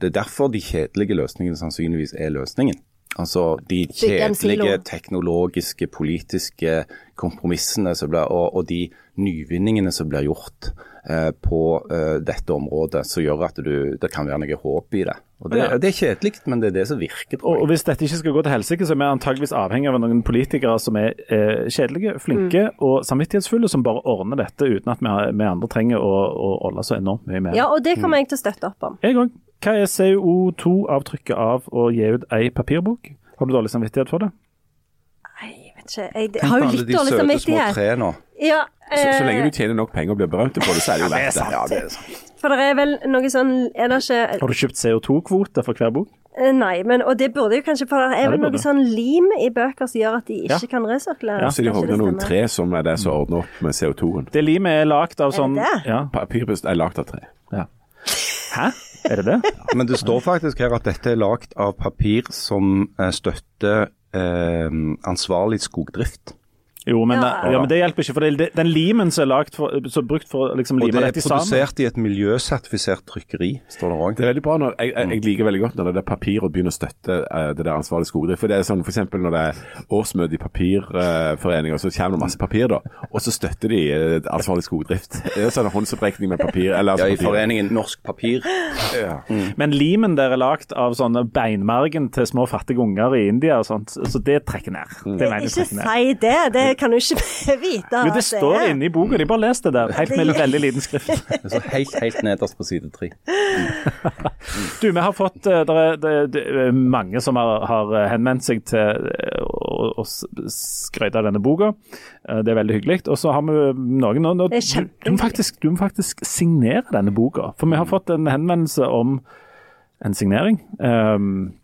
Det er derfor de kjedelige løsningene sannsynligvis er løsningen. Altså de kjedelige teknologiske, politiske kompromissene som blir, og, og de nyvinningene som blir gjort eh, på eh, dette området, som gjør at du, det kan være noe håp i det. Og det, Ja. det er kjedelig, men det er det som virker. Og, og Hvis dette ikke skal gå til helsike, så er vi antageligvis avhengig av noen politikere som er eh, kjedelige, flinke og samvittighetsfulle, som bare ordner dette uten at vi, vi andre trenger å, å holde så enormt mye med. Ja, og det kommer jeg til å støtte opp om. Jeg òg. Hva er CO2-avtrykket av å gi ut ei papirbok? Har du dårlig samvittighet for det? Nei, jeg vet ikke. Jeg, jeg har på jo alle litt de dårlig søte små trærne. tre nå. Så, så eh, lenge du tjener nok penger og blir berømt på det, så er det jo verdt det. Ja, det er sant. For det er vel noe sånn Er det ikke Har du kjøpt CO2-kvote for hver bok? eh, Nei, men og det burde jo kanskje For det Ja, er det vel noe sånn lim i bøker som gjør at de ikke Ja. kan resirkulere. Ja, Så de hogner noen tre som er det som ordner opp med CO2-en. Det limet er lagd av sånn det? Ja. Papirpust er lagd av tre. ja. Hæ? Er det det? Men det står faktisk her at dette er lagd av papir som eh, støtter eh, ansvarlig skogdrift. Jo, men, Ja. ja, men det hjelper ikke. For det, den limen som er lagt for, som er brukt for å liksom, Og det er produsert i et miljøsertifisert trykkeri, står det òg. Det er veldig bra når, jeg, jeg, jeg liker veldig godt når det er papir og begynner å støtte uh, det der ansvarlig skogdrift. For det er sånn f.eks. når det er årsmøte i papirforeninger, så kommer det masse papir, da. Og så støtter de uh, ansvarlig skogdrift. Det er sånn håndsopprekning med papir. Eller, Ja, altså, I papir. foreningen Norsk Papir. Ja. Men limen der er lagd av sånne beinmergen til små fattige unger i India og sånt, så det trekker ned. Det mener jeg Ikke trekker ned. si det. Det det kan jo ikke vi vite. Jo, det står inne i boka, de bare les det der. Helt med veldig liten skrift. Det står helt, helt nederst på side tre. Du, vi har fått Det er, det, det er mange som har, har henvendt seg til eh, å, å skryte av denne boka. Eh, Det er veldig hyggelig. Og så har vi noen nå, nå, du, du, må faktisk, du må faktisk signere denne boka. For vi har fått en henvendelse om en signering. Um,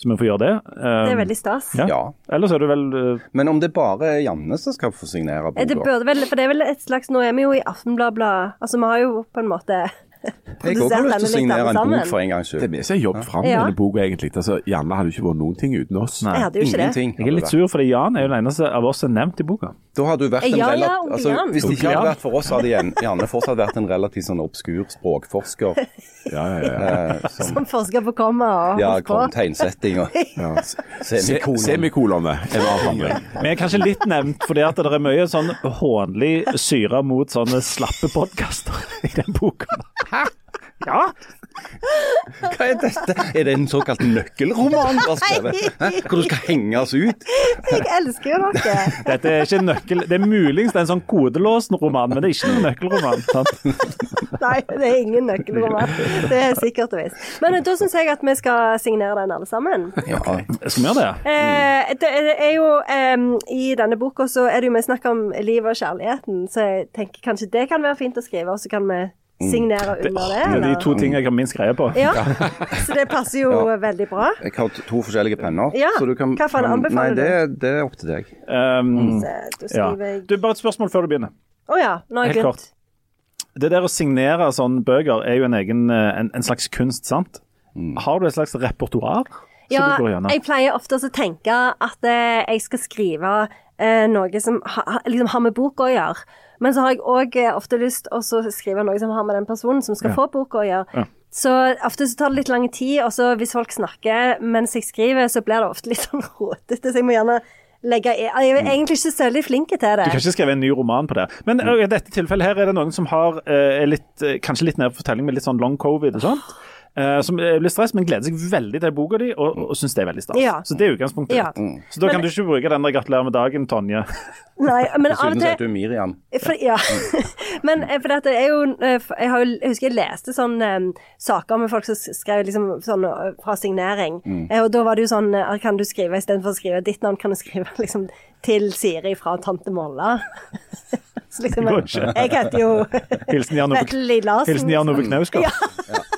så vi får gjøre det. Um, Det er veldig stas. Ja. Ja. Ellers er det vel uh, Men om det bare er Janne som skal få signere boka? Det burde vel, for det er vel et slags Nå er vi jo i Aftenbladet. Altså, vi har jo på en måte Jeg òg har lyst til å signere en bok for en gangs Det er mye vi som har jobbet fram Ja. denne boka, egentlig. Altså, Janne hadde jo ikke vært noen ting uten oss. Nei. Jeg hadde jo ikke det. Jeg er litt sur fordi Jan er jo den eneste av oss som er nevnt i boka. Da hadde du vært en Ja, ja, altså, Hvis det ikke hadde vært for oss, hadde Janne fortsatt vært en relativt sånn obskur språkforsker. Ja, ja, ja. Eh, som Som forsker på komma og ja, kom, tegnsetting og ja. Semikolon. er en annen. Vi er kanskje litt nevnt fordi at det er mye sånn hånlig syre mot sånne slappe podkaster i den boka. Ja, Hva er dette? Er det en såkalt nøkkelroman du har skrevet? Hvor du skal henges ut? Jeg elsker jo dere. dette er ikke nøkkel... Det er muligens det er en sånn kodelåsen-roman, men det er ikke noen nøkkelroman. Sant? Nei, det er ingen nøkkelroman. Det er sikkert og visst. Men da syns jeg at vi skal signere den alle sammen. Ja. Skal vi gjøre det? Eh, det er jo I denne boka så er det jo vi snakker om livet og kjærligheten, så jeg tenker kanskje det kan være fint å skrive, og så kan vi signere under det. Det er de to tingene jeg har minst greie på. Ja, så det passer jo Ja. veldig bra. Jeg har to forskjellige penner. Ja, så du kan, hva faen en kan- anbefaler Nei, det, det er opp til deg. Um, Så Da ja. skriver jeg Du, Bare et spørsmål før du begynner. Å ja, nå har jeg glemt. Det der å signere sånne bøker er jo en egen eh, en, en slags kunst, sant? Har du et slags repertoar? Ja, jeg pleier ofte å tenke at eh, jeg skal skrive eh, noe som ha, ha- liksom har med boka å gjøre. Men så har jeg òg eh, ofte lyst til å skrive noe som har med den personen som skal få boka å gjøre. Ja. Så ofte så tar det litt lang tid, og så hvis folk snakker mens jeg skriver, så blir det ofte litt sånn rotete. Så jeg må gjerne legge i Jeg er egentlig ikke så veldig flink til det. Du kan ikke skrive en ny roman på det. Men i dette tilfellet her er det noen som har eh, litt, eh, kanskje litt nær fortelling med litt sånn long covid og sånt. Eh, som eh, blir stress, men gleder seg veldig til boka di og, og syns det er veldig stas. Ja. Så det er utgangspunktet. Ja. ditt. Så da kan du ikke bruke den der 'gratulerer med dagen', Tonje. Nei, men av og til heter du Miriam. For, ja. Men eh, for det er jo eh, Jeg, har jeg husker jeg leste sånne um, saker med folk som skrev liksom sånn eh, fra signering. Mm. og da var det jo sånn eh, Kan du skrive istedenfor å skrive ditt navn, kan du skrive liksom til Siri fra tante Molla? Så liksom. Jeg heter jo Hilsen Jan Ove, Vetle Larsen. Hilsen Jan Ove Knausgård. Ja.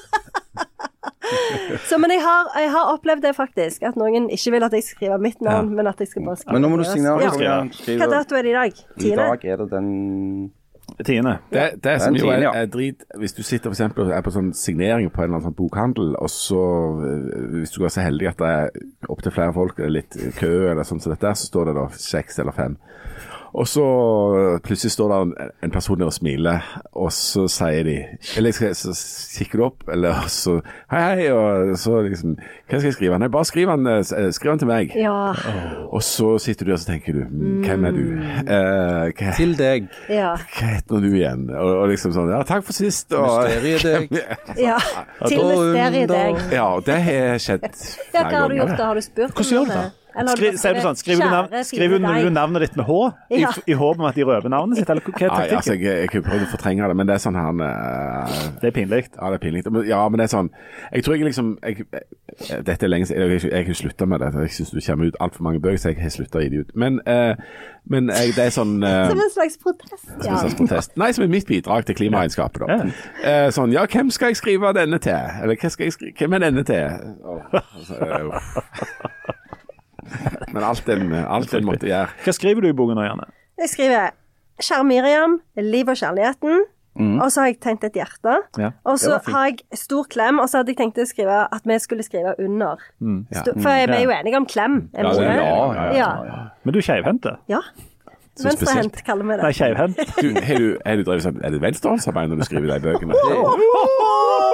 Så, men jeg har, jeg har opplevd det faktisk, at noen ikke vil at jeg skriver mitt navn, men at jeg skal bare skrive Men nå må du signere. Ja. Hva dato er det i dag? I dag er det den Tiende. Det, det som jo er, ja. er drit Hvis du sitter for eksempel, er på sånn signering på en eller annen sånn bokhandel, og så øh, hvis du er så heldig at det er opptil flere folk, litt kø eller sånn som dette, så står det da seks eller fem. Og så øh, plutselig står det en, person der og smiler, og så sier de Eller skal- så kikker du opp, eller så Hei, hei, og så liksom Hva skal jeg skrive? Nei, bare skriv den, øh, skriv han til meg. Ja. Og så sitter du der og så tenker du mm, Hvem er du? Eh, hva, Til deg. ja. hva heter du igjen? Og, og liksom sånn Ja, takk for sist. Og, Mysteriet deg. ja. Til mysteriet deg. ja, det har skjedd Ja, hva har du gjort da? Har du spurt? Hvordan gjør du det? Eller har du Skri, bare sier du sånn, skriver du, navn, skriver du navnet ditt med H, i, Ja. i håp om at de røper navnet sitt, eller hva er Nei, altså, jeg, jeg kunne prøvd å fortrenge det, men det er sånn her uh, Det er pinlig. Ja, det er pinlig. Ja, men det er sånn Jeg tror jeg liksom jeg, Dette er lenge siden. Jeg, jeg, jeg har slutta med det. Jeg syns du kommer ut altfor mange bøker, så jeg har slutta å gi det ut. Men, uh, men jeg, det er sånn uh, Som en slags protest. Som Ja. en slags protest. Nei, som er mitt bidrag til klimaregnskapet. da. Eh, sånn, ja, hvem skal jeg skrive denne til? Eller hva skal jeg skrive, hvem er denne til? Oh, altså. Men alt en, alt en måtte gjøre. Hva skriver du i boken nå, Janne? Jeg skriver 'Kjære Miriam, liv og kjærligheten'. Og så har jeg tegnet et hjerte. Ja, og så har jeg stor klem, og så hadde jeg tenkt å skrive at vi skulle skrive under. Ja. For vi er jo enige om klem. er vi Ja, ikke det- ja, ja, ja. Men du er keivhendt? Ja. Venstrehendt kaller vi Nei, det. keivhendt. Du, Er du, er, du drevet sånn, er det venstrehåndsarbeid når du skriver de bøkene? Ka-ching!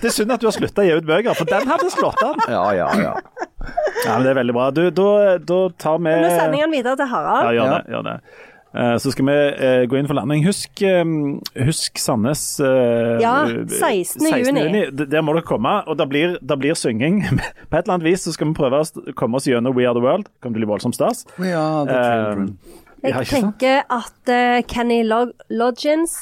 Det er synd at du har slutta å gi ut bøker, for den hadde slått an. Ja, ja, ja. Ja, men Det er veldig bra. Du, da, da tar vi Nå sender jeg den videre til Ja, Harald. gjør Ja. det. gjør det. Eh, så skal vi eh, gå inn for landing. Husk, eh, husk Sandnes Ja, eh, 16. juni. We are the children. Eh, ja, Jeg ikke Jeg tenker at Kenny Log Loggins,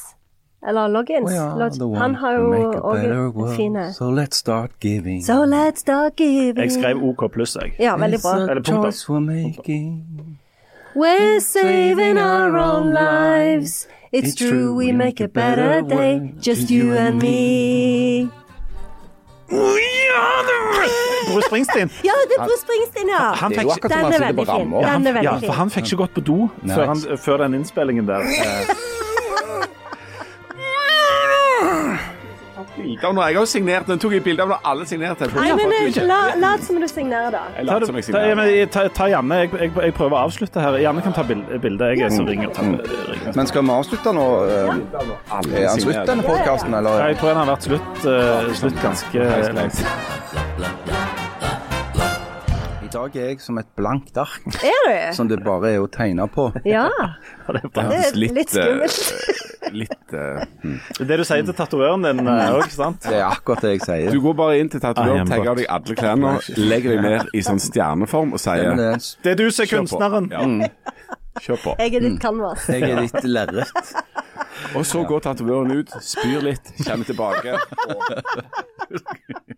eller Loggins, We are Log han har jo make a better òg world. fine So let's start giving. So let's start giving Jeg skrev OK pluss, jeg. Ja, veldig bra. Eller punktum. we're saving our own lives. It's true, we make a better day. Just you and me. Bruce Springsteen. Ja, det er Bruce Springsteen, ja. Han Det er jo akkurat som Den han er sitter på veldig fin. er ja, for han fikk ikke gått på do før, han, før den innspillingen der. Bilder av jeg har jo signert den, tok jeg bilde av når alle signerte. Nei, men eh, la, lat som du signerer, da. Jeg ta, later som jeg ta, signerer. ta, ta Janne. Jeg, jeg, jeg prøver å avslutte her. Janne kan ta bilde. Jeg er som ringer. Ta, ringer. Men skal vi avslutte nå? eh, Alle Er han slutt, denne podkasten, eller? Jeg tror den har vært slutt, uh, slutt ganske lenge. Dag er jeg som et blankt ark, Er du? som det bare er å tegne på. Ja. Det er Det er Litt, litt skummelt. eh, litt uh. Det er det du sier til tatovøren din òg, ikke sant? Det er akkurat det jeg sier. Du går bare inn til Ah, tatovøren, tar av deg alle klærne, legger deg ned i sånn stjerneform og sier Men det Det er du som er kunstneren. Ja. Kjør på. Jeg er ditt canvas. jeg er ditt lerret. Og så går tatovøren ut, spyr litt, kommer tilbake. Og